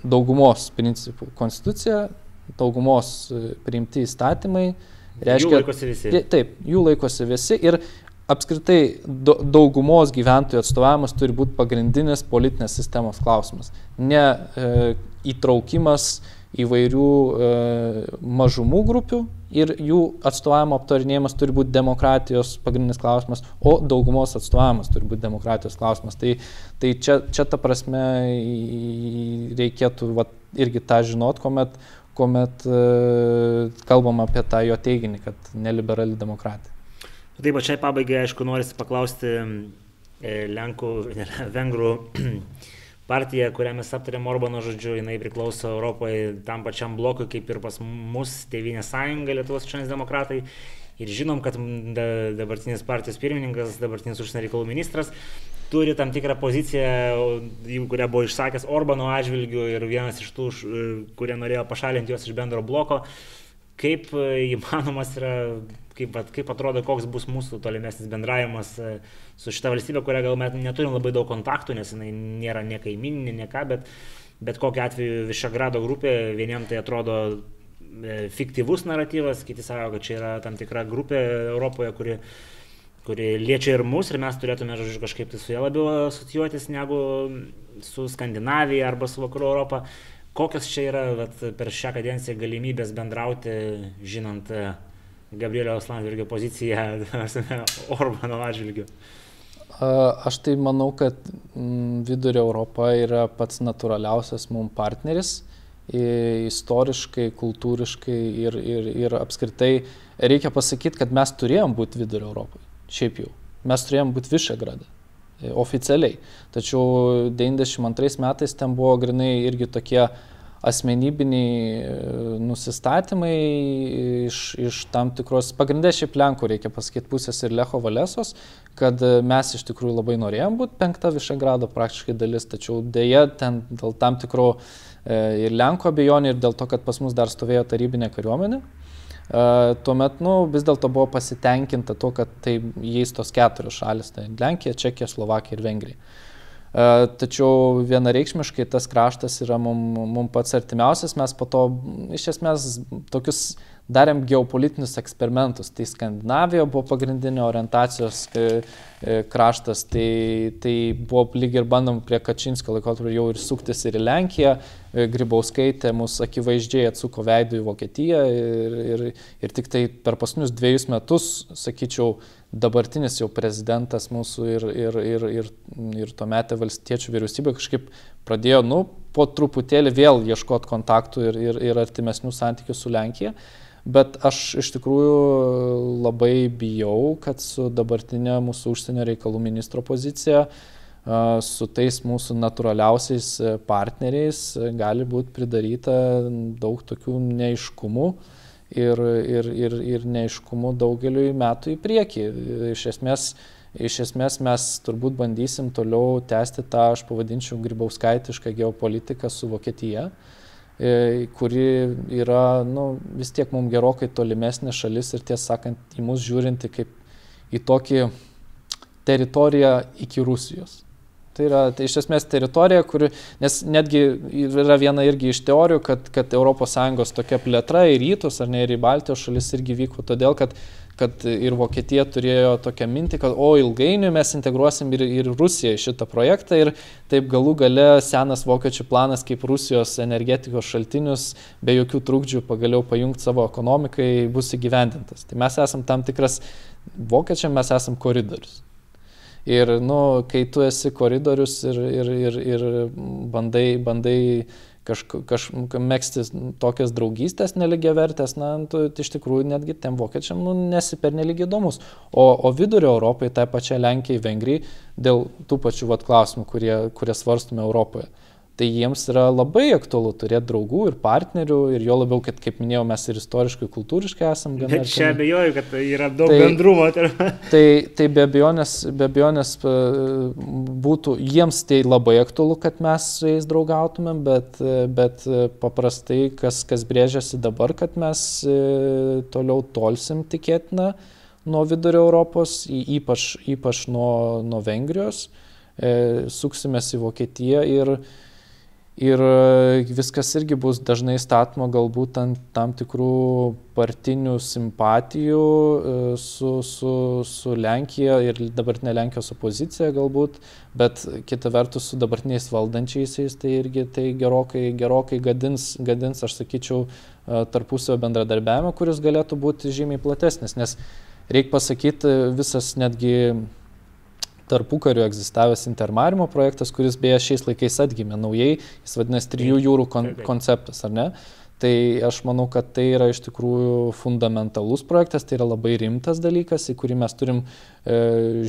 daugumos principų. Konstitucija, daugumos e, priimti įstatymai. Reiškia, jų laikosi visi. Taip, jų laikosi visi ir apskritai daugumos gyventojų atstovavimas turi būti pagrindinis politinės sistemos klausimas. Ne e, įtraukimas įvairių e, mažumų grupių ir jų atstovavimo aptarinėjimas turi būti demokratijos pagrindinis klausimas, o daugumos atstovavimas turi būti demokratijos klausimas. Tai, tai čia, čia ta prasme reikėtų va, irgi tą žinot, kuomet, kuomet e, kalbam apie tą jo teiginį, kad neliberali demokratija. Taip, pačiai pabaigai, aišku, norisi paklausti e, Lenkų, vengrų partija, kurią mes aptarėm Orbano žodžiu, jinai priklauso Europoje tam pačiam blokui kaip ir pas mus Tevinė sąjunga, Lietuvos šiandien demokratai. Ir žinom, kad dabartinis partijos pirmininkas, dabartinis užsienio reikalų ministras turi tam tikrą poziciją, kurią buvo išsakęs Orbano atžvilgiu ir vienas iš tų, kurie norėjo pašalinti juos iš bendro bloko. Kaip įmanomas yra kaip, kaip atrodo, koks bus mūsų tolimesnis bendravimas e, su šita valstybė, kuria gal mes neturim labai daug kontaktų, nes jinai nėra ne kaimininė, ne ką, bet, bet kokiu atveju Višegrado grupė, vieniems tai atrodo e, fiktyvus naratyvas, kiti sako, kad čia yra tam tikra grupė Europoje, kuri, kuri liečia ir mus ir mes turėtume, žodžiu, kažkaip tai su ją labiau asocijuotis negu su Skandinavija arba su Vakarų Europą. Kokios čia yra vat, per šią kadenciją galimybės bendrauti, žinant Gabrieliaus Landsbergio poziciją Orbano atžvilgiu? Aš tai manau, kad mm, Vidurio Europa yra pats natūraliausias mums partneris istoriškai, kultūriškai ir, ir, ir apskritai reikia pasakyti, kad mes turėjom būti Vidurio Europoje. Šiaip jau. Mes turėjom būti Višegrade. Oficialiai. Tačiau 92 metais ten buvo grinai irgi tokie asmenybiniai e, nusistatymai iš, iš tam tikros, pagrindė šiaip Lenkų, reikia pasakyti, pusės ir Lecho Valesos, kad e, mes iš tikrųjų labai norėjom būti penkta Višegrado praktiškai dalis, tačiau dėja ten dėl tam tikro e, ir Lenko abejonių ir dėl to, kad pas mus dar stovėjo tarybinė kariuomenė. Tuomet nu, vis dėlto buvo pasitenkinta to, kad tai jais tos keturios šalis - tai Lenkija, Čekija, Slovakija ir Vengrija. E, tačiau vienareikšmiškai tas kraštas yra mums mum pats artimiausias, mes po to iš esmės tokius darėm geopolitinius eksperimentus. Tai Skandinavija buvo pagrindinė orientacijos e, e, kraštas, tai, tai buvo lyg ir bandom prie Kačinskio laikotarpio jau ir suktis ir į Lenkiją. Grybauskaitė mus akivaizdžiai atsuko veidų į Vokietiją ir, ir, ir tik tai per pasnius dviejus metus, sakyčiau, dabartinis jau prezidentas mūsų ir, ir, ir, ir, ir tuometė valstiečių vyriausybė kažkaip pradėjo, nu, po truputėlį vėl ieškoti kontaktų ir, ir, ir artimesnių santykių su Lenkija. Bet aš iš tikrųjų labai bijau, kad su dabartinė mūsų užsienio reikalų ministro pozicija, su tais mūsų natūraliausiais partneriais gali būti pridaryta daug tokių neiškumų ir, ir, ir, ir neiškumų daugeliu metų į priekį. Iš esmės, iš esmės mes turbūt bandysim toliau tęsti tą, aš pavadinčiau, grybauskaitišką geopolitiką su Vokietija e, kuri yra nu, vis tiek mums gerokai tolimesnė šalis ir tiesą sakant, į mus žiūrinti kaip į tokį teritoriją iki Rusijos. Tai yra tai iš esmės teritorija, kuri, nes netgi yra viena irgi iš teorijų, kad, kad ES tokia plėtra į rytus ar ne ir į Baltijos šalis irgi vyko todėl, kad, kad ir Vokietija turėjo tokią mintį, kad o ilgainiui mes integruosim ir, ir Rusiją į šitą projektą ir taip galų gale senas vokiečių planas, kaip Rusijos energetikos šaltinius be jokių trukdžių pagaliau pajungti savo ekonomikai, bus įgyvendintas. Tai mes esam tam tikras, vokiečiam mes esam koridorius. Ir, nu, kai tu esi koridorius ir, ir, ir, ir bandai, bandai kažkaip kaž, mėgsti tokias draugystės neligia vertės, na, tu iš tikrųjų netgi tiem vokiečiam nu, nesi per neligia įdomus. O, o vidurio Europai, tai pačiai Lenkijai, Vengrijai, dėl tų pačių vat, klausimų, kurie, kurie svarstume Europoje tai jiems yra labai aktualu turėti draugų ir partnerių ir jo labiau, kad, kaip minėjau, mes ir istoriškai, kultūriškai esame gana. Bet čia abejoju, kad yra daug tai, bendrumo. tai, tai be abejonės, be abejonės būtų, jiems tai labai aktualu, kad mes su jais draugautumėm, bet, bet paprastai, kas, kas brėžiasi dabar, kad mes e, toliau tolsim tikėtina nuo vidurio Europos, ypač, ypač nuo, nuo Vengrijos, e, suksimės į Vokietiją ir Ir e, viskas irgi bus dažnai statoma galbūt ant tam tikrų partinių simpatijų e, su, su, su Lenkija ir dabartinė Lenkijos opozicija galbūt, bet kita vertus su dabartiniais valdančiaisiais tai irgi tai gerokai, gerokai gadins, gadins, aš sakyčiau, e, tarpusio bendradarbiavimą, kuris galėtų būti žymiai platesnis, nes reikia pasakyti visas netgi tarpukariu egzistavęs Intermarimo projektas, kuris beje šiais laikais atgimė naujai, jis vadinasi Trijų jūrų kon konceptas, ar ne? Tai aš manau, kad tai yra iš tikrųjų fundamentalus projektas, tai yra labai rimtas dalykas, į kurį mes turim e,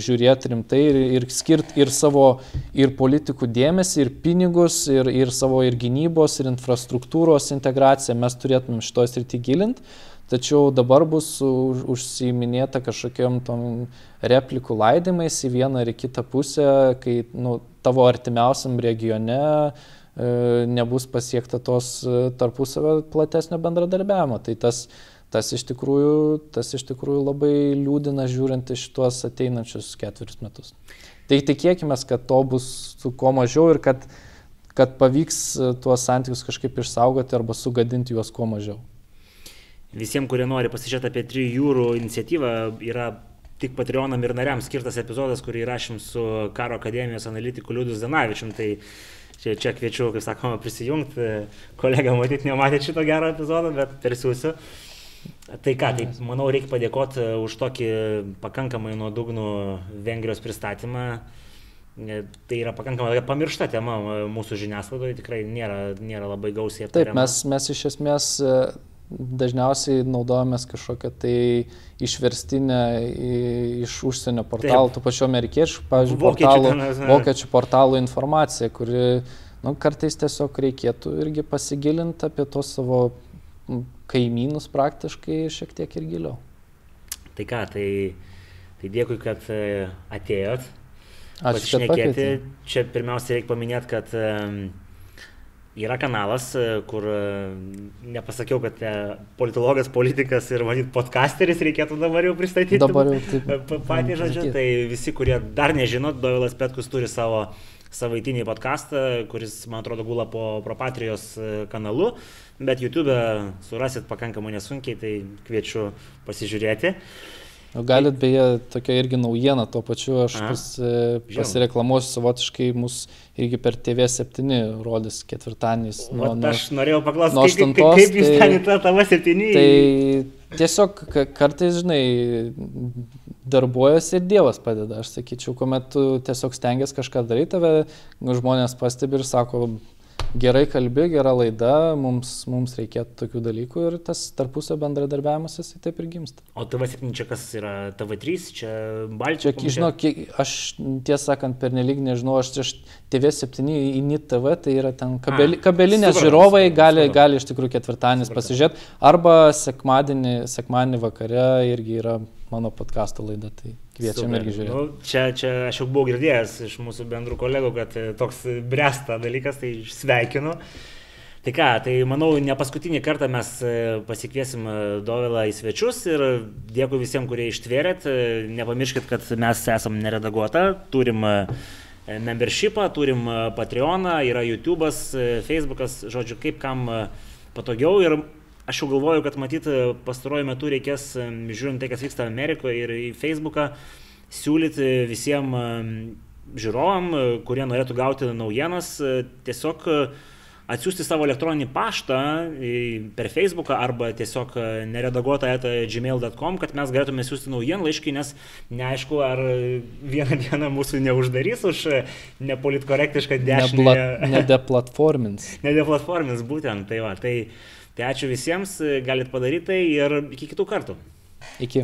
žiūrėti rimtai ir, ir skirti ir savo, ir politikų dėmesį, ir pinigus, ir, ir savo ir gynybos, ir infrastruktūros integraciją mes turėtumėm šitoje srityje gilinti. Tačiau dabar bus užsiminėta kažkokiam tom replikų laidimais į vieną ar į kitą pusę, kai nu, tavo artimiausiam regione e, nebus pasiekta tos e, tarpusavio platesnio bendradarbiavimo. Tai tas, tas, iš tikrųjų, tas iš tikrųjų labai liūdina žiūrint iš tuos ateinančius ketverius metus. Tai tikėkime, kad to bus su kuo mažiau ir kad, kad pavyks e, tuos santykius kažkaip išsaugoti arba sugadinti juos kuo mažiau. Visiems, kurie nori pasižiūrėti apie Trijų jūrų iniciatyvą, yra tik Patreonam ir nariams skirtas epizodas, kurį rašym su Karo akademijos analitiku Liudus Zanavičium. Tai čia, čia kviečiu, kaip sakoma, prisijungti. Kolega matyt nematė šito gero epizodo, bet persiųsiu. Tai ką, tai manau, reikia padėkoti už tokį pakankamai nuodugnų Vengrijos pristatymą. Tai yra pakankamai pamiršta tema mūsų žiniasklaidoje, tikrai nėra, nėra labai gausiai aptariama. Taip, mes, mes iš esmės dažniausiai naudojamės kažkokią tai išverstinę iš užsienio portalų, tų pačių amerikiečių, pavyzdžiui, portalų, vokiečių portalų informaciją, kuri nu, kartais tiesiog reikėtų irgi pasigilinti apie tos savo kaimynus praktiškai šiek tiek ir giliau. Tai ką, tai, tai dėkui, kad e, atėjot. Ačiū. Čia pirmiausia reikia paminėti, kad um, Yra kanalas, e, kur e, nepasakiau, kad e, politologas, politikas ir matyt podcasteris reikėtų dabar jau pristatyti. Dabar jau taip. Patį žodžiu, tai visi, kurie dar nežinot, Dovilas Petkus turi savo savaitinį podcastą, kuris, man atrodo, gula po Propatrijos kanalu, bet YouTube surasit pakankamai nesunkiai, tai kviečiu pasižiūrėti. Uh, Galit beje, tokia irgi naujiena, tuo pačiu aš pas, e, pasireklamuosiu savotiškai, mus irgi per TV7 rodys ketvirtadieniais. Nuo, nuo, aš norėjau paklausti, kaip, kaip, kaip jūs tai, ten į tą TV7? Tai tiesiog kartais, žinai, darbuojasi ir Dievas padeda. Aš sakyčiau, kuomet tu tiesiog stengiasi kažką daryti, tave žmonės pastebi ir sako, gerai kalbi, gera laida, mums, mums reikėtų tokių dalykų ir tas tarpusio bendradarbiavimas jisai taip ir gimsta. O TV7 čia kas yra TV3, čia Balčia? Čia, žinok, aš tiesą sakant, per nelik nežinau, aš, aš TV7 į NIT TV, tai yra ten kabeli, kabelinės supratau, žiūrovai gali, supratau. gali iš tikrųjų ketvirtadienis pasižiūrėti, arba sekmadienį, sekmadienį vakare irgi yra mano podkasto laida. Tai Kviečiam irgi žiūrėti. Nu, čia, čia aš jau buvau girdėjęs iš mūsų bendrų kolegų, kad e, toks bresta dalykas, tai sveikinu. Tai ką, tai manau, ne paskutinį kartą mes e, pasikviesim e, Dovilą į svečius ir dėkui visiems, kurie ištvėrėt. Nepamirškit, kad mes esam neredaguota, turim membershipą, turim Patreoną, yra YouTube'as, Facebook'as, žodžiu, kaip kam patogiau. Ir aš jau galvoju, kad matyt pastaruoju metu reikės, žiūrint tai, kas vyksta Amerikoje ir į Facebooką, siūlyti visiems žiūrovam, kurie norėtų gauti naujienas, tiesiog atsiųsti savo elektroninį paštą per Facebooką arba tiesiog neredaguotą etą gmail.com, kad mes galėtume siūsti naujienlaiškį, nes neaišku, ar vieną dieną mūsų neuždarys už nepolitkorektišką dešinę. Nedeplatformins. Nedeplatformins, būtent. Tai va, tai Tai ačiū visiems, galit padaryti tai ir iki kitų kartų. Iki.